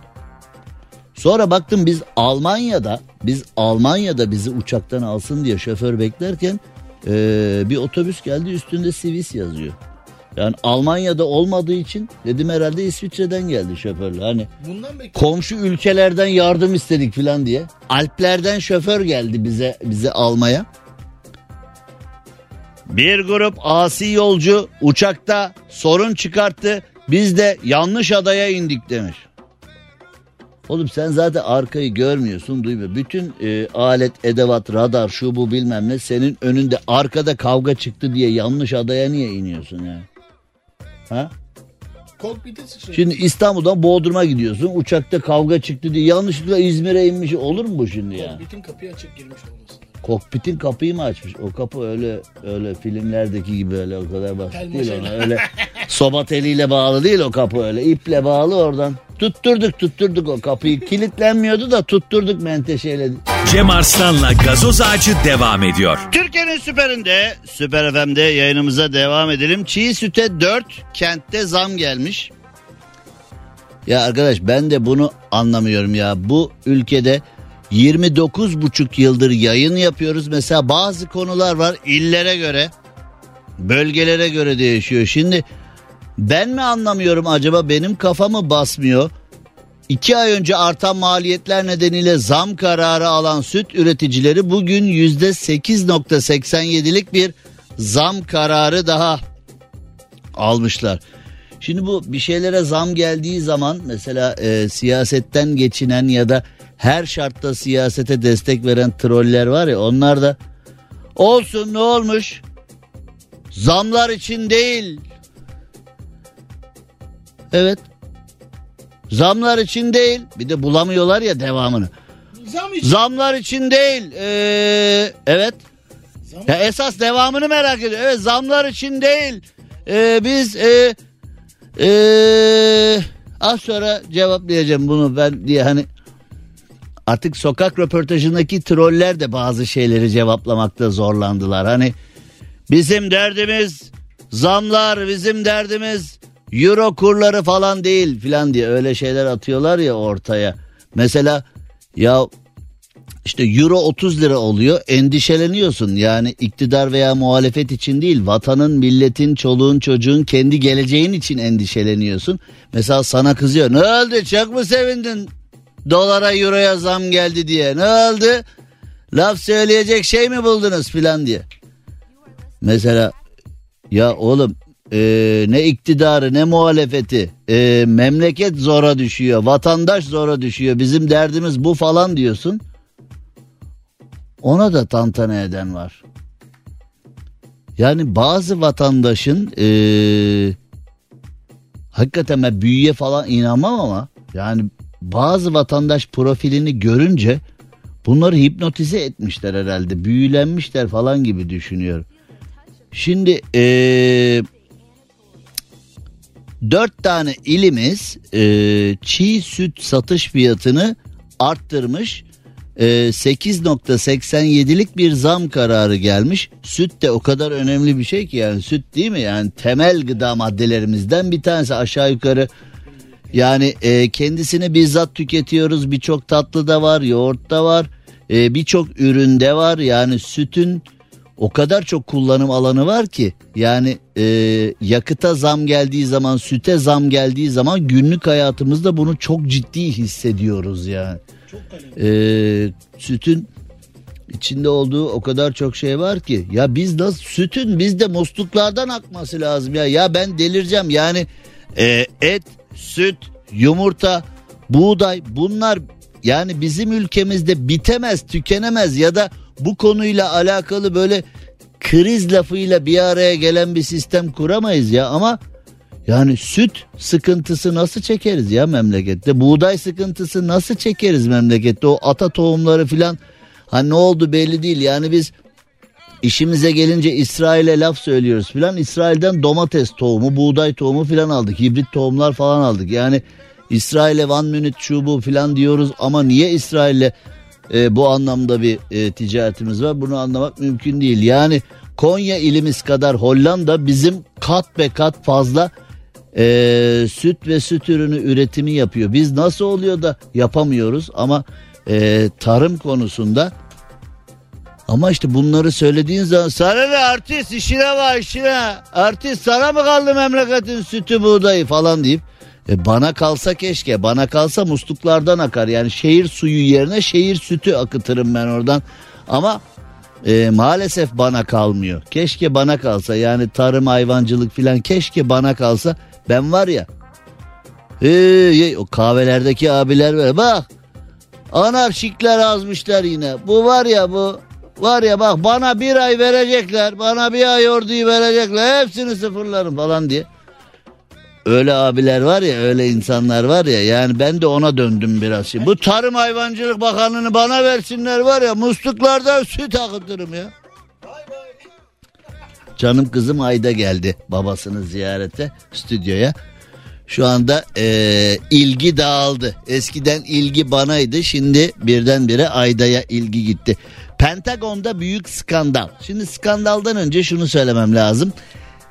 Speaker 3: Sonra baktım biz Almanya'da biz Almanya'da bizi uçaktan alsın diye şoför beklerken e, bir otobüs geldi üstünde Sivis yazıyor. Yani Almanya'da olmadığı için dedim herhalde İsviçre'den geldi şoförler. Hani
Speaker 5: Bundan bekliyorum.
Speaker 3: komşu ülkelerden yardım istedik falan diye. Alplerden şoför geldi bize bizi almaya. Bir grup asi yolcu uçakta sorun çıkarttı. Biz de yanlış adaya indik demiş. Oğlum sen zaten arkayı görmüyorsun duymuyor. Bütün e, alet, edevat, radar, şu bu bilmem ne senin önünde arkada kavga çıktı diye yanlış adaya niye iniyorsun yani? Ha?
Speaker 5: Kokpite.
Speaker 3: Şimdi İstanbul'dan Bodrum'a gidiyorsun. Uçakta kavga çıktı diye yanlışlıkla İzmir'e inmiş olur mu bu şimdi ya?
Speaker 5: Kokpitin kapıyı açık girmiş olmasın.
Speaker 3: Kokpitin kapıyı mı açmış? O kapı öyle öyle filmlerdeki gibi öyle o kadar basit değil ona. Öyle Soba teliyle bağlı değil o kapı öyle. iple bağlı oradan. Tutturduk tutturduk o kapıyı. Kilitlenmiyordu da tutturduk menteşeyle.
Speaker 2: Cem Arslan'la gazoz ağacı devam ediyor.
Speaker 3: Türkiye'nin süperinde, Süper FM'de yayınımıza devam edelim. Çiğ süte 4 kentte zam gelmiş. Ya arkadaş ben de bunu anlamıyorum ya. Bu ülkede 29,5 yıldır yayın yapıyoruz. Mesela bazı konular var illere göre, bölgelere göre değişiyor. Şimdi ben mi anlamıyorum acaba benim kafamı basmıyor. İki ay önce artan maliyetler nedeniyle zam kararı alan süt üreticileri bugün yüzde 8.87'lik bir zam kararı daha almışlar. Şimdi bu bir şeylere zam geldiği zaman mesela e, siyasetten geçinen ya da her şartta siyasete destek veren troller var ya onlar da olsun ne olmuş zamlar için değil. Evet zamlar için değil bir de bulamıyorlar ya devamını.
Speaker 5: Zam için.
Speaker 3: Zamlar için değil. Ee, evet.
Speaker 5: Zam-
Speaker 3: Ya esas devamını merak ediyorum. Evet zamlar için değil. Ee, biz e, e, az sonra cevaplayacağım bunu ben diye hani artık sokak röportajındaki troller de bazı şeyleri cevaplamakta zorlandılar. Hani bizim derdimiz zamlar bizim derdimiz euro kurları falan değil filan diye öyle şeyler atıyorlar ya ortaya. Mesela ya işte euro 30 lira oluyor endişeleniyorsun yani iktidar veya muhalefet için değil vatanın milletin çoluğun çocuğun kendi geleceğin için endişeleniyorsun. Mesela sana kızıyor ne oldu çok mu sevindin dolara euroya zam geldi diye ne oldu laf söyleyecek şey mi buldunuz filan diye. Mesela ya oğlum e, ne iktidarı ne muhalefeti e, memleket zora düşüyor vatandaş zora düşüyor bizim derdimiz bu falan diyorsun. Ona da tantana eden var. Yani bazı vatandaşın eee hakikaten ben büyüye falan inanmam ama yani bazı vatandaş profilini görünce bunları hipnotize etmişler herhalde. Büyülenmişler falan gibi düşünüyorum. Şimdi eee dört tane ilimiz eee, çiğ süt satış fiyatını arttırmış. Eee, 8.87'lik bir zam kararı gelmiş. Süt de o kadar önemli bir şey ki yani süt değil mi? Yani temel gıda maddelerimizden bir tanesi aşağı yukarı yani e, kendisini bizzat tüketiyoruz. Birçok tatlı da var, yoğurt da var, e, birçok üründe var. Yani sütün o kadar çok kullanım alanı var ki yani e, yakıta zam geldiği zaman, süte zam geldiği zaman günlük hayatımızda bunu çok ciddi hissediyoruz yani. E, sütün içinde olduğu o kadar çok şey var ki. Ya biz nasıl sütün bizde musluklardan akması lazım ya. Ya ben delireceğim. Yani e, et süt yumurta buğday bunlar yani bizim ülkemizde bitemez tükenemez ya da bu konuyla alakalı böyle kriz lafıyla bir araya gelen bir sistem kuramayız ya. Ama yani süt sıkıntısı nasıl çekeriz ya memlekette? Buğday sıkıntısı nasıl çekeriz memlekette? O ata tohumları filan ha ne oldu belli değil. Yani biz işimize gelince İsrail'e laf söylüyoruz filan. İsrail'den domates tohumu, buğday tohumu filan aldık. Hibrit tohumlar falan aldık. Yani İsrail'e one minute şu bu filan diyoruz ama niye İsrail'le e, bu anlamda bir e, ticaretimiz var? Bunu anlamak mümkün değil. Yani Konya ilimiz kadar Hollanda bizim kat be kat fazla e, süt ve süt ürünü üretimi yapıyor. Biz nasıl oluyor da yapamıyoruz? Ama e, tarım konusunda ama işte bunları söylediğin zaman sana ne artist? İşine var işine. Artist sana mı kaldı memleketin sütü buğdayı? falan deyip e, bana kalsa keşke bana kalsa musluklardan akar. Yani şehir suyu yerine şehir sütü akıtırım ben oradan. Ama e, maalesef bana kalmıyor. Keşke bana kalsa yani tarım hayvancılık filan keşke bana kalsa ben var ya ee, o kahvelerdeki abiler böyle bak anarşikler azmışlar yine bu var ya bu var ya bak bana bir ay verecekler bana bir ay orduyu verecekler hepsini sıfırlarım falan diye. Öyle abiler var ya öyle insanlar var ya yani ben de ona döndüm biraz. Bu Tarım Hayvancılık Bakanlığı'nı bana versinler var ya musluklardan süt akıtırım ya. Canım kızım Ayda geldi babasını ziyarete stüdyoya. Şu anda e, ilgi dağıldı. Eskiden ilgi banaydı şimdi birdenbire Ayda'ya ilgi gitti. Pentagon'da büyük skandal. Şimdi skandaldan önce şunu söylemem lazım.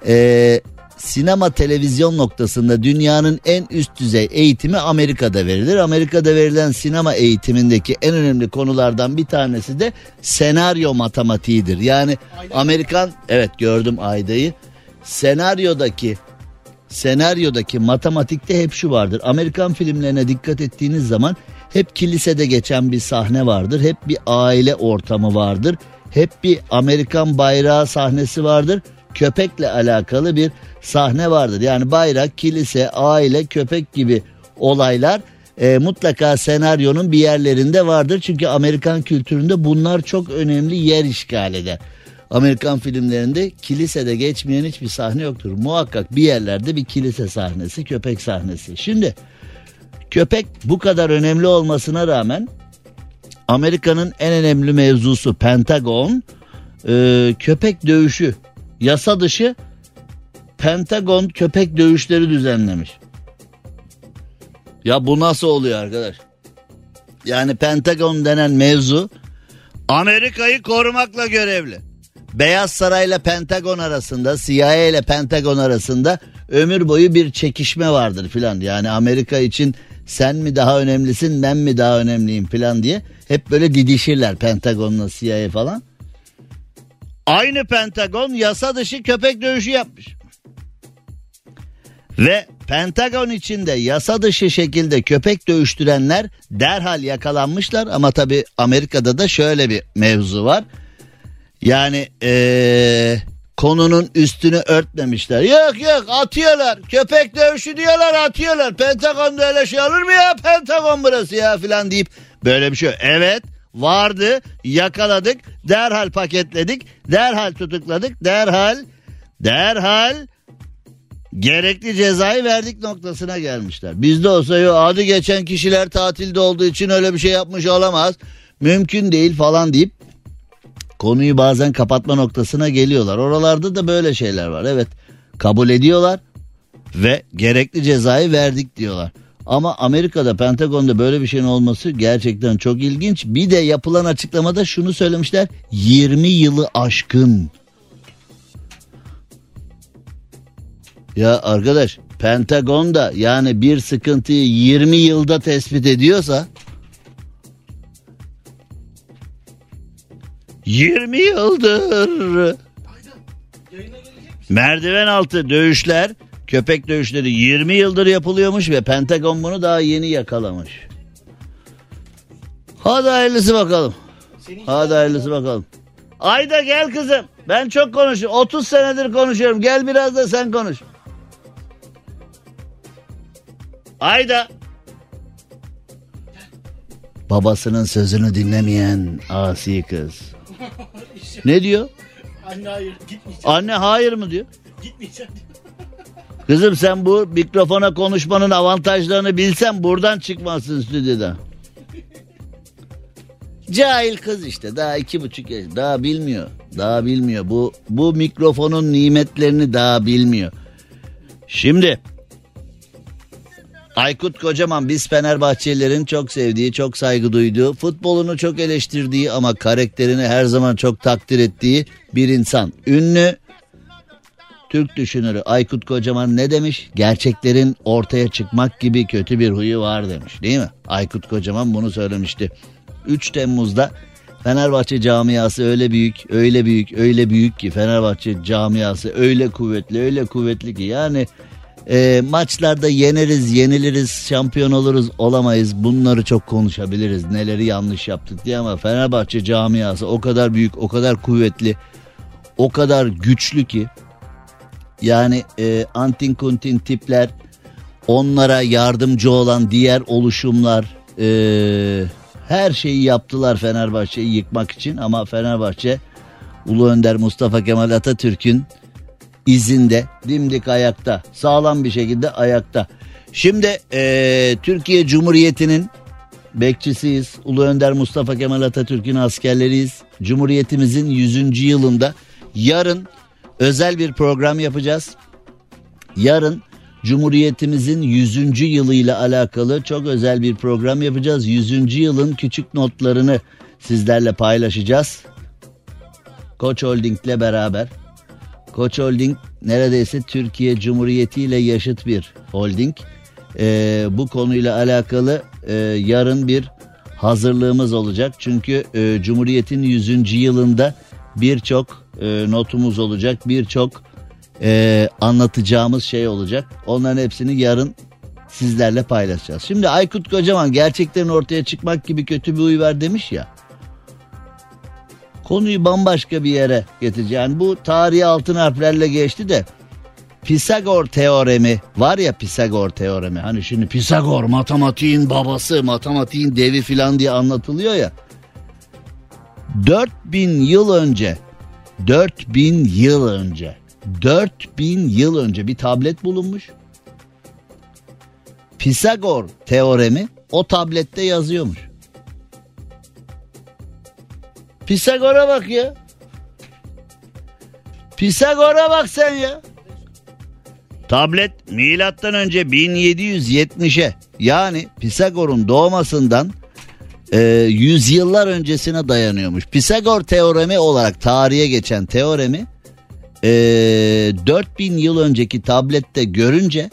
Speaker 3: Ee, sinema televizyon noktasında dünyanın en üst düzey eğitimi Amerika'da verilir. Amerika'da verilen sinema eğitimindeki en önemli konulardan bir tanesi de senaryo matematiğidir. Yani Amerikan evet gördüm Ayda'yı. Senaryodaki senaryodaki matematikte hep şu vardır. Amerikan filmlerine dikkat ettiğiniz zaman hep kilisede geçen bir sahne vardır. Hep bir aile ortamı vardır. Hep bir Amerikan bayrağı sahnesi vardır. Köpekle alakalı bir sahne vardır. Yani bayrak, kilise, aile, köpek gibi olaylar e, mutlaka senaryonun bir yerlerinde vardır. Çünkü Amerikan kültüründe bunlar çok önemli yer işgal eder. Amerikan filmlerinde kilisede geçmeyen hiçbir sahne yoktur. Muhakkak bir yerlerde bir kilise sahnesi, köpek sahnesi. Şimdi köpek bu kadar önemli olmasına rağmen Amerika'nın en önemli mevzusu Pentagon e, köpek dövüşü yasa dışı Pentagon köpek dövüşleri düzenlemiş. Ya bu nasıl oluyor arkadaş? Yani Pentagon denen mevzu Amerika'yı korumakla görevli. Beyaz Saray ile Pentagon arasında, CIA ile Pentagon arasında ömür boyu bir çekişme vardır filan. Yani Amerika için sen mi daha önemlisin, ben mi daha önemliyim filan diye hep böyle didişirler Pentagon'la CIA falan. Aynı Pentagon yasa dışı köpek dövüşü yapmış. Ve Pentagon içinde yasa dışı şekilde köpek dövüştürenler derhal yakalanmışlar ama tabi Amerika'da da şöyle bir mevzu var. Yani ee, konunun üstünü örtmemişler. Yok yok atıyorlar. Köpek dövüşü diyorlar atıyorlar. Pentagon'da öyle şey olur mu ya? Pentagon burası ya filan deyip böyle bir şey. Evet vardı yakaladık derhal paketledik derhal tutukladık derhal derhal gerekli cezayı verdik noktasına gelmişler. Bizde olsa yo adı geçen kişiler tatilde olduğu için öyle bir şey yapmış olamaz. Mümkün değil falan deyip konuyu bazen kapatma noktasına geliyorlar. Oralarda da böyle şeyler var. Evet kabul ediyorlar ve gerekli cezayı verdik diyorlar. Ama Amerika'da Pentagon'da böyle bir şeyin olması gerçekten çok ilginç. Bir de yapılan açıklamada şunu söylemişler. 20 yılı aşkın. Ya arkadaş Pentagon'da yani bir sıkıntıyı 20 yılda tespit ediyorsa 20 yıldır merdiven altı dövüşler köpek dövüşleri 20 yıldır yapılıyormuş ve Pentagon bunu daha yeni yakalamış. Hadi hayırlısı bakalım. Hadi hayırlısı bakalım. Ayda gel kızım. Ben çok konuşuyorum. 30 senedir konuşuyorum. Gel biraz da sen konuş. Ayda. Babasının sözünü dinlemeyen asi kız. Ne diyor?
Speaker 5: Anne hayır gitmeyeceğim.
Speaker 3: Anne hayır mı diyor?
Speaker 5: Gitmeyeceğim.
Speaker 3: Kızım sen bu mikrofona konuşmanın avantajlarını bilsen buradan çıkmazsın stüdyoda. Cahil kız işte daha iki buçuk yaş daha bilmiyor. Daha bilmiyor bu bu mikrofonun nimetlerini daha bilmiyor. Şimdi Aykut Kocaman biz Fenerbahçelilerin çok sevdiği, çok saygı duyduğu, futbolunu çok eleştirdiği ama karakterini her zaman çok takdir ettiği bir insan. Ünlü Türk düşünürü Aykut Kocaman ne demiş? Gerçeklerin ortaya çıkmak gibi kötü bir huyu var demiş değil mi? Aykut Kocaman bunu söylemişti. 3 Temmuz'da Fenerbahçe camiası öyle büyük, öyle büyük, öyle büyük ki Fenerbahçe camiası öyle kuvvetli, öyle kuvvetli ki yani e, maçlarda yeneriz, yeniliriz, şampiyon oluruz, olamayız. Bunları çok konuşabiliriz. Neleri yanlış yaptık diye ama Fenerbahçe camiası o kadar büyük, o kadar kuvvetli, o kadar güçlü ki yani e, antin kuntin tipler, onlara yardımcı olan diğer oluşumlar e, her şeyi yaptılar Fenerbahçe'yi yıkmak için ama Fenerbahçe Ulu Önder Mustafa Kemal Atatürk'ün izinde dimdik ayakta sağlam bir şekilde ayakta. Şimdi e, Türkiye Cumhuriyeti'nin bekçisiyiz. Ulu Önder Mustafa Kemal Atatürk'ün askerleriyiz. Cumhuriyetimizin 100. yılında yarın özel bir program yapacağız. Yarın Cumhuriyetimizin 100. yılıyla alakalı çok özel bir program yapacağız. 100. yılın küçük notlarını sizlerle paylaşacağız. Koç Holding ile beraber. Koç Holding neredeyse Türkiye Cumhuriyeti ile yaşıt bir holding. Ee, bu konuyla alakalı e, yarın bir hazırlığımız olacak. Çünkü e, Cumhuriyet'in 100. yılında birçok e, notumuz olacak. Birçok e, anlatacağımız şey olacak. Onların hepsini yarın sizlerle paylaşacağız. Şimdi Aykut Kocaman gerçeklerin ortaya çıkmak gibi kötü bir uy ver demiş ya. Konuyu bambaşka bir yere getireceğim. Bu tarihi altın harflerle geçti de Pisagor teoremi var ya Pisagor teoremi. Hani şimdi Pisagor matematiğin babası, matematiğin devi filan diye anlatılıyor ya. 4000 yıl önce 4000 yıl önce 4000 yıl önce bir tablet bulunmuş. Pisagor teoremi o tablette yazıyormuş. Pisagor'a bak ya. Pisagor'a bak sen ya. Tablet milattan önce 1770'e yani Pisagor'un doğmasından e, yüzyıllar öncesine dayanıyormuş. Pisagor teoremi olarak tarihe geçen teoremi e, 4000 yıl önceki tablette görünce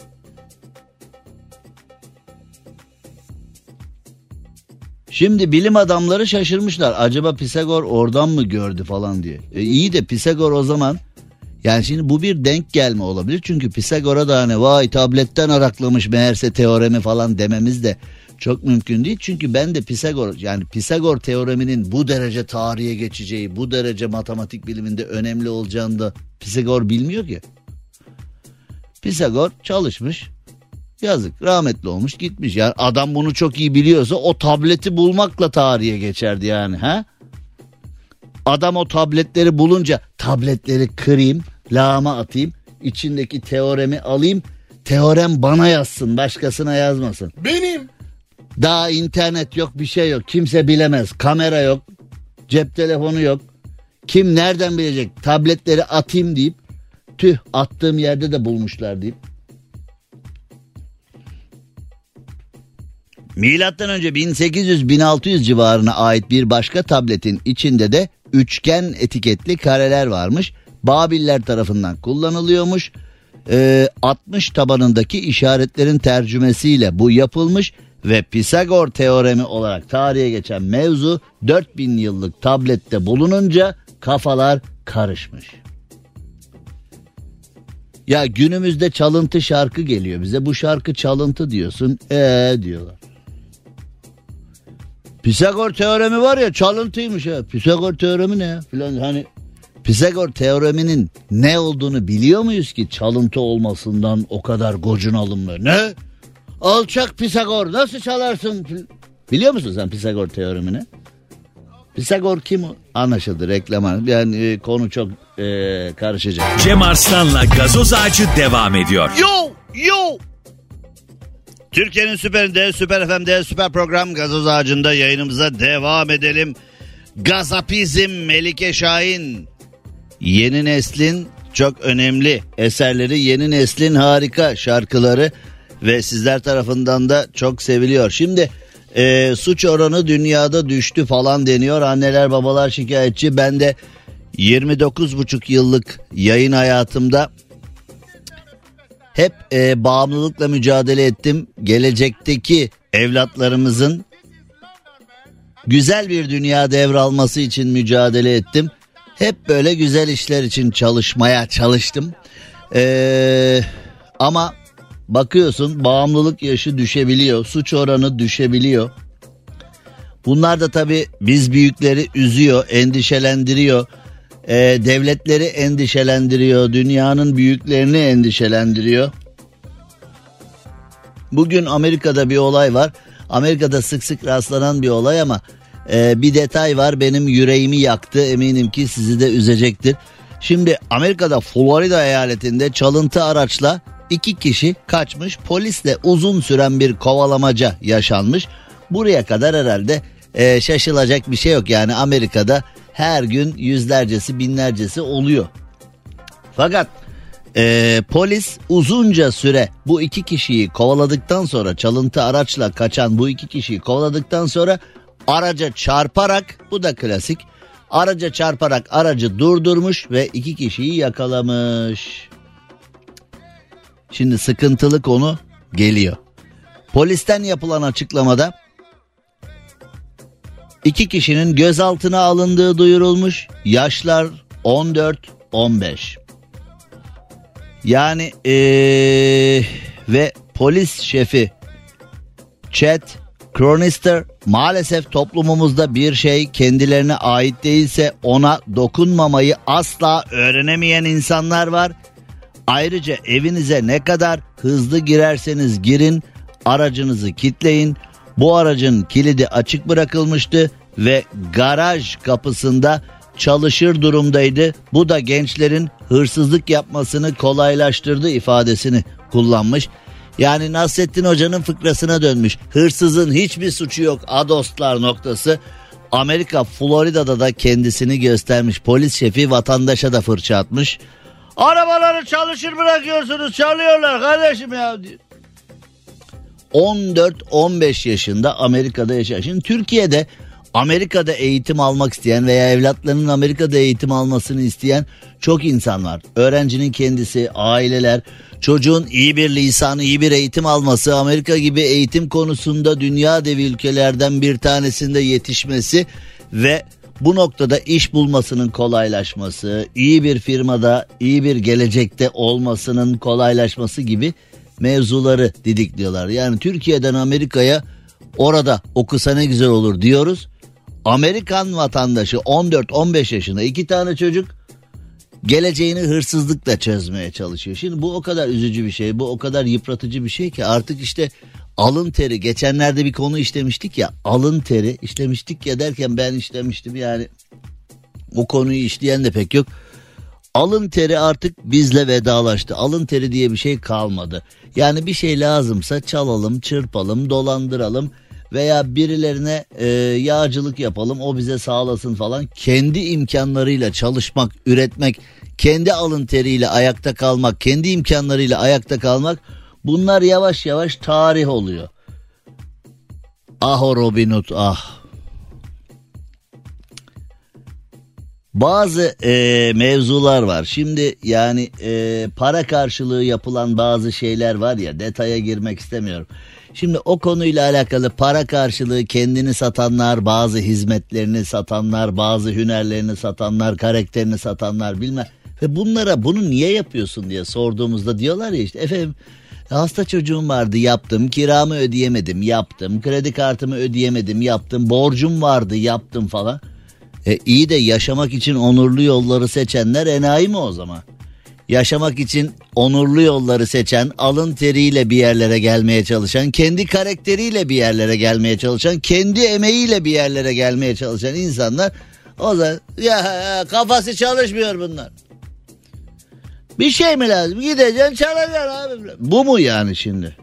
Speaker 3: Şimdi bilim adamları şaşırmışlar. Acaba Pisagor oradan mı gördü falan diye. E, iyi de Pisagor o zaman yani şimdi bu bir denk gelme olabilir. Çünkü Pisagor'a da hani vay tabletten araklamış meğerse teoremi falan dememiz de çok mümkün değil. Çünkü ben de Pisagor yani Pisagor teoreminin bu derece tarihe geçeceği, bu derece matematik biliminde önemli olacağını da Pisagor bilmiyor ki. Pisagor çalışmış. Yazık rahmetli olmuş gitmiş. Yani adam bunu çok iyi biliyorsa o tableti bulmakla tarihe geçerdi yani. ha? Adam o tabletleri bulunca tabletleri kırayım, lağıma atayım, içindeki teoremi alayım. Teorem bana yazsın, başkasına yazmasın.
Speaker 5: Benim.
Speaker 3: Daha internet yok, bir şey yok. Kimse bilemez. Kamera yok, cep telefonu yok. Kim nereden bilecek? Tabletleri atayım deyip tüh attığım yerde de bulmuşlar deyip. Milattan önce 1800-1600 civarına ait bir başka tabletin içinde de üçgen etiketli kareler varmış. Babiller tarafından kullanılıyormuş. Ee, 60 tabanındaki işaretlerin tercümesiyle bu yapılmış ve Pisagor teoremi olarak tarihe geçen mevzu 4000 yıllık tablette bulununca kafalar karışmış. Ya günümüzde çalıntı şarkı geliyor bize. Bu şarkı çalıntı diyorsun. Ee diyorlar. Pisagor teoremi var ya çalıntıymış ha. Pisagor teoremi ne ya? Filan hani Pisagor teoreminin ne olduğunu biliyor muyuz ki çalıntı olmasından o kadar gocunalım mı? Ne? Alçak Pisagor nasıl çalarsın? Biliyor musun sen Pisagor teoremini? Pisagor kim? o? Anlaşıldı reklam. Yani e, konu çok e, karışacak.
Speaker 2: Cem Arslan'la gazoz ağacı devam ediyor.
Speaker 3: Yo yo. Türkiye'nin süperinde, süper FM'de, süper program gazoz ağacında yayınımıza devam edelim. Gazapizm Melike Şahin. Yeni neslin çok önemli eserleri, yeni neslin harika şarkıları ve sizler tarafından da çok seviliyor. Şimdi e, suç oranı dünyada düştü falan deniyor. Anneler babalar şikayetçi. Ben de 29,5 yıllık yayın hayatımda hep e, bağımlılıkla mücadele ettim. Gelecekteki evlatlarımızın güzel bir dünya devralması için mücadele ettim. Hep böyle güzel işler için çalışmaya çalıştım. Ee, ama bakıyorsun bağımlılık yaşı düşebiliyor, suç oranı düşebiliyor. Bunlar da tabii biz büyükleri üzüyor, endişelendiriyor. Ee, devletleri endişelendiriyor, dünyanın büyüklerini endişelendiriyor. Bugün Amerika'da bir olay var. Amerika'da sık sık rastlanan bir olay ama e, bir detay var benim yüreğimi yaktı. Eminim ki sizi de üzecektir. Şimdi Amerika'da Florida eyaletinde çalıntı araçla iki kişi kaçmış. Polisle uzun süren bir kovalamaca yaşanmış. Buraya kadar herhalde e, şaşılacak bir şey yok. Yani Amerika'da her gün yüzlercesi binlercesi oluyor. Fakat e, polis uzunca süre bu iki kişiyi kovaladıktan sonra çalıntı araçla kaçan bu iki kişiyi kovaladıktan sonra araca çarparak bu da klasik araca çarparak aracı durdurmuş ve iki kişiyi yakalamış. Şimdi sıkıntılı konu geliyor. Polisten yapılan açıklamada iki kişinin gözaltına alındığı duyurulmuş. Yaşlar 14-15. Yani ee, ve polis şefi Chet Cronister maalesef toplumumuzda bir şey kendilerine ait değilse ona dokunmamayı asla öğrenemeyen insanlar var. Ayrıca evinize ne kadar hızlı girerseniz girin aracınızı kitleyin. Bu aracın kilidi açık bırakılmıştı ve garaj kapısında çalışır durumdaydı. Bu da gençlerin hırsızlık yapmasını kolaylaştırdı ifadesini kullanmış. Yani Nasrettin Hoca'nın fıkrasına dönmüş. Hırsızın hiçbir suçu yok adostlar noktası. Amerika Florida'da da kendisini göstermiş. Polis şefi vatandaşa da fırça atmış. Arabaları çalışır bırakıyorsunuz çalıyorlar kardeşim ya diyor. 14-15 yaşında Amerika'da yaşayan. Şimdi Türkiye'de Amerika'da eğitim almak isteyen veya evlatlarının Amerika'da eğitim almasını isteyen çok insan var. Öğrencinin kendisi, aileler, çocuğun iyi bir lisanı, iyi bir eğitim alması, Amerika gibi eğitim konusunda dünya devi ülkelerden bir tanesinde yetişmesi ve bu noktada iş bulmasının kolaylaşması, iyi bir firmada, iyi bir gelecekte olmasının kolaylaşması gibi mevzuları didikliyorlar. Yani Türkiye'den Amerika'ya orada okusa ne güzel olur diyoruz. Amerikan vatandaşı 14-15 yaşında iki tane çocuk geleceğini hırsızlıkla çözmeye çalışıyor. Şimdi bu o kadar üzücü bir şey, bu o kadar yıpratıcı bir şey ki artık işte alın teri geçenlerde bir konu işlemiştik ya alın teri işlemiştik ya derken ben işlemiştim yani bu konuyu işleyen de pek yok. Alın teri artık bizle vedalaştı. Alın teri diye bir şey kalmadı. Yani bir şey lazımsa çalalım, çırpalım, dolandıralım veya birilerine e, yağcılık yapalım o bize sağlasın falan. Kendi imkanlarıyla çalışmak, üretmek, kendi alın teriyle ayakta kalmak, kendi imkanlarıyla ayakta kalmak bunlar yavaş yavaş tarih oluyor. Ah o Robin Hood ah. Bazı e, mevzular var. Şimdi yani e, para karşılığı yapılan bazı şeyler var ya detaya girmek istemiyorum. Şimdi o konuyla alakalı para karşılığı kendini satanlar, bazı hizmetlerini satanlar, bazı hünerlerini satanlar, karakterini satanlar bilmem. Ve bunlara bunu niye yapıyorsun diye sorduğumuzda diyorlar ya işte efendim hasta çocuğum vardı yaptım, kiramı ödeyemedim yaptım, kredi kartımı ödeyemedim yaptım, borcum vardı yaptım falan. E iyi de yaşamak için onurlu yolları seçenler enayi mi o zaman? Yaşamak için onurlu yolları seçen, alın teriyle bir yerlere gelmeye çalışan, kendi karakteriyle bir yerlere gelmeye çalışan, kendi emeğiyle bir yerlere gelmeye çalışan insanlar o zaman ya kafası çalışmıyor bunlar. Bir şey mi lazım? Gideceksin çalacaksın abi. Bu mu yani şimdi?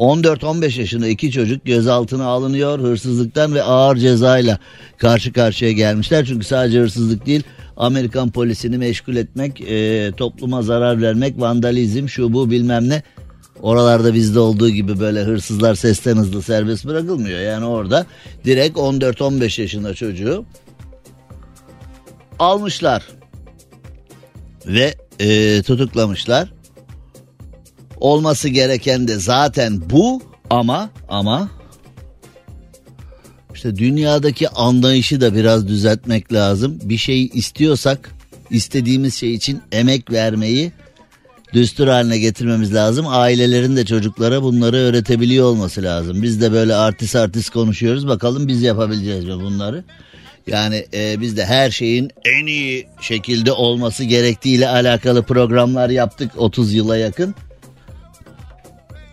Speaker 3: 14-15 yaşında iki çocuk gözaltına alınıyor hırsızlıktan ve ağır cezayla karşı karşıya gelmişler. Çünkü sadece hırsızlık değil Amerikan polisini meşgul etmek, e, topluma zarar vermek, vandalizm şu bu bilmem ne. Oralarda bizde olduğu gibi böyle hırsızlar sesten hızlı serbest bırakılmıyor. Yani orada direkt 14-15 yaşında çocuğu almışlar ve e, tutuklamışlar olması gereken de zaten bu ama ama işte dünyadaki anlayışı da biraz düzeltmek lazım. Bir şeyi istiyorsak istediğimiz şey için emek vermeyi düstur haline getirmemiz lazım. Ailelerin de çocuklara bunları öğretebiliyor olması lazım. Biz de böyle artist artist konuşuyoruz. Bakalım biz yapabileceğiz mi bunları? Yani e, biz de her şeyin en iyi şekilde olması gerektiğiyle alakalı programlar yaptık 30 yıla yakın.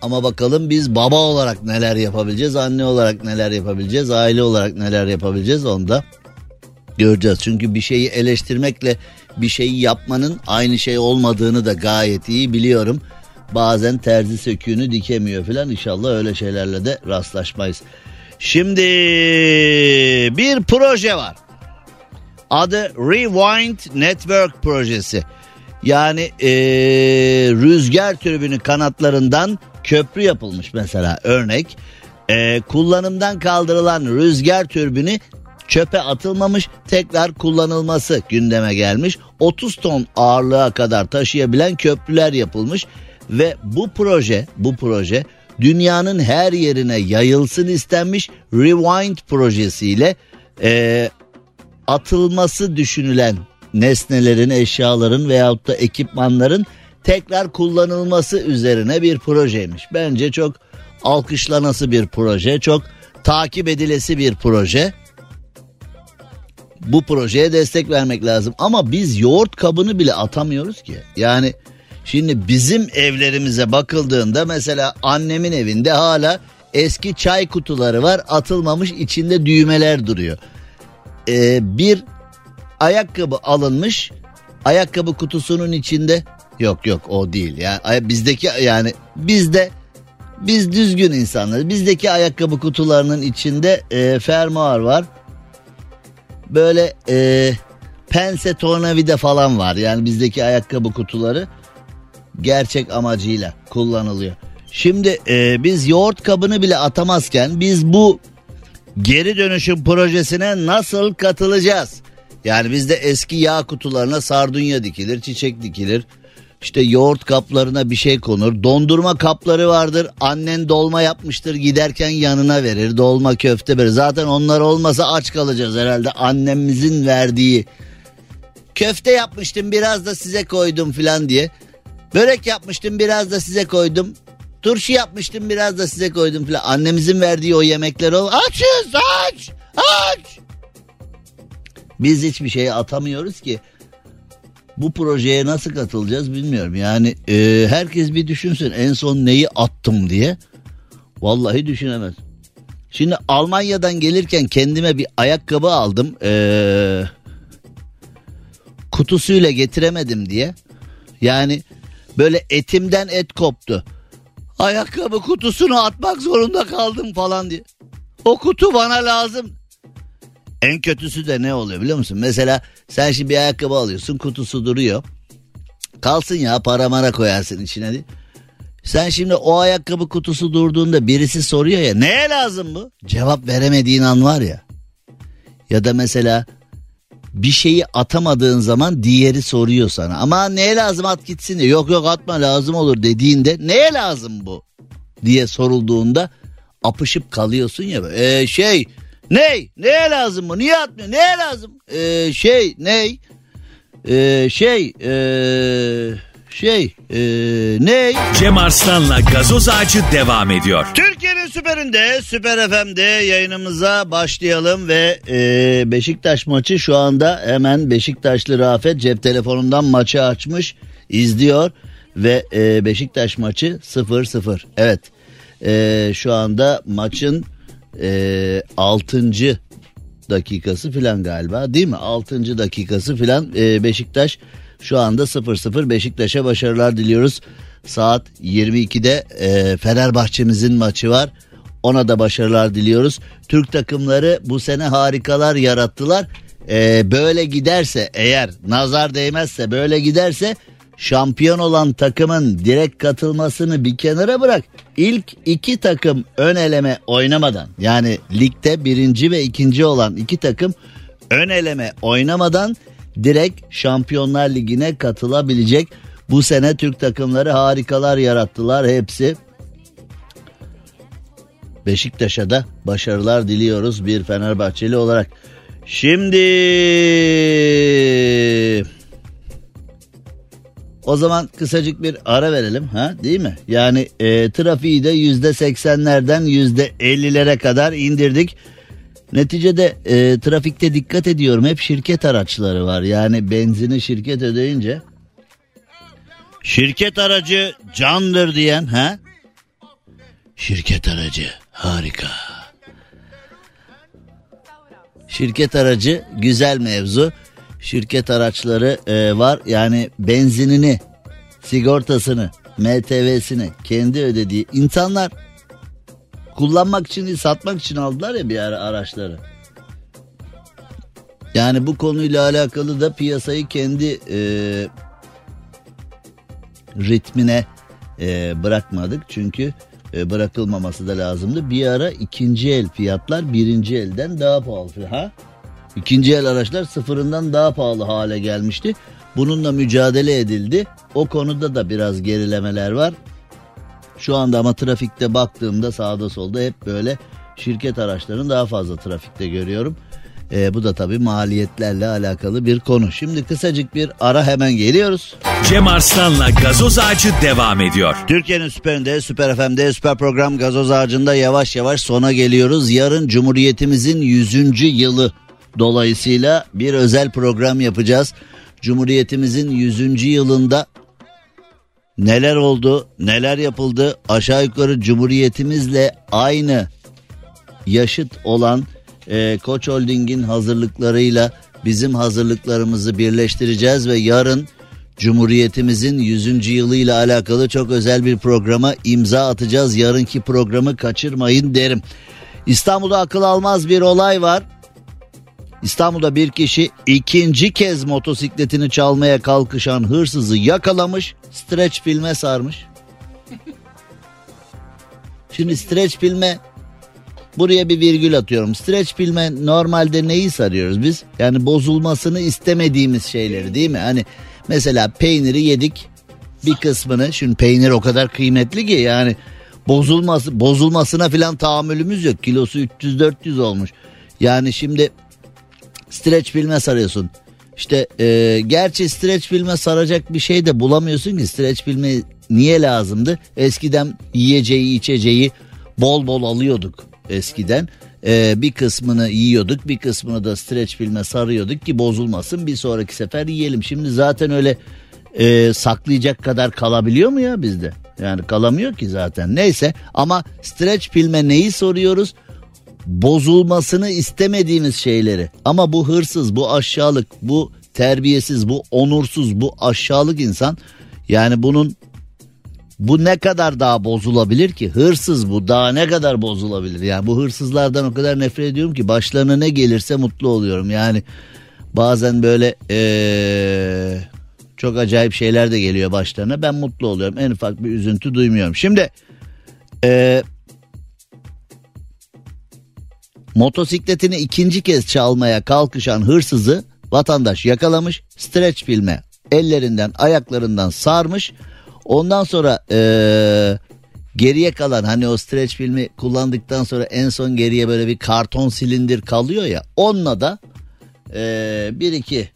Speaker 3: Ama bakalım biz baba olarak neler yapabileceğiz, anne olarak neler yapabileceğiz, aile olarak neler yapabileceğiz onu da göreceğiz. Çünkü bir şeyi eleştirmekle bir şeyi yapmanın aynı şey olmadığını da gayet iyi biliyorum. Bazen terzi söküğünü dikemiyor filan inşallah öyle şeylerle de rastlaşmayız. Şimdi bir proje var. Adı Rewind Network projesi. Yani ee, rüzgar türbünü kanatlarından köprü yapılmış mesela örnek. Ee, kullanımdan kaldırılan rüzgar türbünü çöpe atılmamış tekrar kullanılması gündeme gelmiş. 30 ton ağırlığa kadar taşıyabilen köprüler yapılmış ve bu proje bu proje dünyanın her yerine yayılsın istenmiş Rewind projesiyle e, atılması düşünülen nesnelerin, eşyaların veyahut da ekipmanların tekrar kullanılması üzerine bir projeymiş. Bence çok alkışlanası bir proje, çok takip edilesi bir proje. Bu projeye destek vermek lazım ama biz yoğurt kabını bile atamıyoruz ki. Yani şimdi bizim evlerimize bakıldığında mesela annemin evinde hala eski çay kutuları var atılmamış içinde düğmeler duruyor. Ee, bir ayakkabı alınmış ayakkabı kutusunun içinde yok yok o değil yani bizdeki yani bizde biz düzgün insanlarız bizdeki ayakkabı kutularının içinde e, fermuar var böyle e, pense tornavida falan var yani bizdeki ayakkabı kutuları gerçek amacıyla kullanılıyor. Şimdi e, biz yoğurt kabını bile atamazken biz bu geri dönüşüm projesine nasıl katılacağız? Yani bizde eski yağ kutularına sardunya dikilir, çiçek dikilir. İşte yoğurt kaplarına bir şey konur. Dondurma kapları vardır. Annen dolma yapmıştır giderken yanına verir. Dolma köfte verir. Zaten onlar olmasa aç kalacağız herhalde. Annemizin verdiği köfte yapmıştım biraz da size koydum filan diye. Börek yapmıştım biraz da size koydum. Turşu yapmıştım biraz da size koydum filan. Annemizin verdiği o yemekler ol. Açız aç aç. Biz hiçbir şeye atamıyoruz ki. Bu projeye nasıl katılacağız bilmiyorum. Yani e, herkes bir düşünsün en son neyi attım diye. Vallahi düşünemez. Şimdi Almanya'dan gelirken kendime bir ayakkabı aldım. Ee, kutusuyla getiremedim diye. Yani böyle etimden et koptu. Ayakkabı kutusunu atmak zorunda kaldım falan diye. O kutu bana lazım. En kötüsü de ne oluyor biliyor musun? Mesela sen şimdi bir ayakkabı alıyorsun kutusu duruyor. Kalsın ya para mara koyarsın içine. Sen şimdi o ayakkabı kutusu durduğunda birisi soruyor ya neye lazım bu? Cevap veremediğin an var ya. Ya da mesela bir şeyi atamadığın zaman diğeri soruyor sana. Ama neye lazım at gitsin diye. Yok yok atma lazım olur dediğinde neye lazım bu? Diye sorulduğunda apışıp kalıyorsun ya. Ee, şey ney? Neye lazım bu? Niye atmıyor? Neye lazım? Ee, şey ney? Ee, şey ee, şey ee, ney?
Speaker 2: Cem Arslan'la gazoz ağacı devam ediyor.
Speaker 3: Türkiye'nin süperinde Süper FM'de yayınımıza başlayalım ve e, Beşiktaş maçı şu anda hemen Beşiktaşlı Rafet cep telefonundan maçı açmış izliyor ve e, Beşiktaş maçı 0-0 evet e, şu anda maçın e, 6. dakikası filan galiba değil mi 6. dakikası filan e, Beşiktaş şu anda 0-0 Beşiktaş'a başarılar diliyoruz. Saat 22'de e, Fenerbahçe'mizin maçı var. Ona da başarılar diliyoruz. Türk takımları bu sene harikalar yarattılar. E, böyle giderse eğer nazar değmezse böyle giderse şampiyon olan takımın direkt katılmasını bir kenara bırak. İlk iki takım ön eleme oynamadan yani ligde birinci ve ikinci olan iki takım ön eleme oynamadan direkt Şampiyonlar Ligi'ne katılabilecek. Bu sene Türk takımları harikalar yarattılar hepsi. Beşiktaş'a da başarılar diliyoruz bir Fenerbahçeli olarak. Şimdi o zaman kısacık bir ara verelim ha değil mi? Yani e, trafiği de yüzde seksenlerden yüzde ellilere kadar indirdik. Neticede e, trafikte dikkat ediyorum hep şirket araçları var. Yani benzini şirket ödeyince şirket aracı candır diyen ha? Şirket aracı harika. Şirket aracı güzel mevzu. Şirket araçları e, var yani benzinini, sigortasını, MTV'sini kendi ödediği insanlar kullanmak için değil satmak için aldılar ya bir ara araçları. Yani bu konuyla alakalı da piyasayı kendi e, ritmine e, bırakmadık. Çünkü e, bırakılmaması da lazımdı. Bir ara ikinci el fiyatlar birinci elden daha pahalı. Ha? İkinci el araçlar sıfırından daha pahalı hale gelmişti. Bununla mücadele edildi. O konuda da biraz gerilemeler var. Şu anda ama trafikte baktığımda sağda solda hep böyle şirket araçlarını daha fazla trafikte görüyorum. E, bu da tabii maliyetlerle alakalı bir konu. Şimdi kısacık bir ara hemen geliyoruz.
Speaker 2: Cem Arslan'la gazoz ağacı devam ediyor.
Speaker 3: Türkiye'nin süperinde, süper FM'de, süper program gazoz ağacında yavaş yavaş sona geliyoruz. Yarın Cumhuriyetimizin 100. yılı dolayısıyla bir özel program yapacağız. Cumhuriyetimizin 100. yılında neler oldu, neler yapıldı aşağı yukarı Cumhuriyetimizle aynı yaşıt olan e, Koç Holding'in hazırlıklarıyla bizim hazırlıklarımızı birleştireceğiz ve yarın Cumhuriyetimizin 100. yılıyla alakalı çok özel bir programa imza atacağız. Yarınki programı kaçırmayın derim. İstanbul'da akıl almaz bir olay var. İstanbul'da bir kişi ikinci kez motosikletini çalmaya kalkışan hırsızı yakalamış, streç filme sarmış. Şimdi streç filme buraya bir virgül atıyorum. Streç filme normalde neyi sarıyoruz biz? Yani bozulmasını istemediğimiz şeyleri değil mi? Hani mesela peyniri yedik bir kısmını. Şimdi peynir o kadar kıymetli ki yani bozulması bozulmasına filan tahammülümüz yok. Kilosu 300-400 olmuş. Yani şimdi streç filme sarıyorsun. İşte e, gerçi streç filme saracak bir şey de bulamıyorsun ki streç filme niye lazımdı? Eskiden yiyeceği içeceği bol bol alıyorduk eskiden. E, bir kısmını yiyorduk bir kısmını da streç filme sarıyorduk ki bozulmasın bir sonraki sefer yiyelim. Şimdi zaten öyle e, saklayacak kadar kalabiliyor mu ya bizde? Yani kalamıyor ki zaten neyse ama streç filme neyi soruyoruz? Bozulmasını istemediğimiz şeyleri. Ama bu hırsız, bu aşağılık, bu terbiyesiz, bu onursuz, bu aşağılık insan yani bunun bu ne kadar daha bozulabilir ki? Hırsız bu daha ne kadar bozulabilir? Yani bu hırsızlardan o kadar nefret ediyorum ki başlarına ne gelirse mutlu oluyorum. Yani bazen böyle ee, çok acayip şeyler de geliyor başlarına. Ben mutlu oluyorum. En ufak bir üzüntü duymuyorum. Şimdi eee motosikletini ikinci kez çalmaya kalkışan hırsızı vatandaş yakalamış streç filme ellerinden ayaklarından sarmış. Ondan sonra ee, geriye kalan hani o streç filmi kullandıktan sonra en son geriye böyle bir karton silindir kalıyor ya onunla da ee, bir iki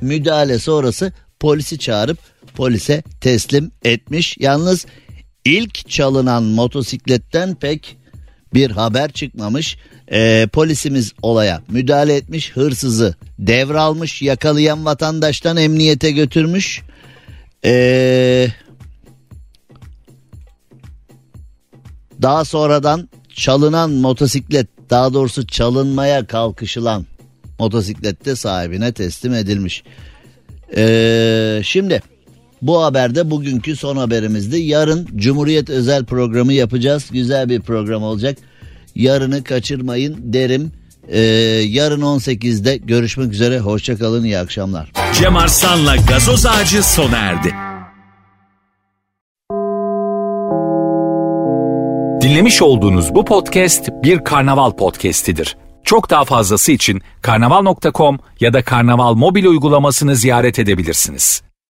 Speaker 3: müdahale sonrası polisi çağırıp polise teslim etmiş. Yalnız ilk çalınan motosikletten pek bir haber çıkmamış. Ee, polisimiz olaya müdahale etmiş hırsızı devralmış yakalayan vatandaştan emniyete götürmüş. Ee, daha sonradan çalınan motosiklet daha doğrusu çalınmaya kalkışılan motosiklette sahibine teslim edilmiş. Ee, şimdi bu haberde bugünkü son haberimizdi. Yarın Cumhuriyet özel programı yapacağız. Güzel bir program olacak. Yarını kaçırmayın derim. Ee, yarın 18'de görüşmek üzere. Hoşçakalın. iyi akşamlar.
Speaker 2: Cem Arslan'la gazoz ağacı sona erdi.
Speaker 1: Dinlemiş olduğunuz bu podcast bir karnaval podcastidir. Çok daha fazlası için karnaval.com ya da karnaval mobil uygulamasını ziyaret edebilirsiniz.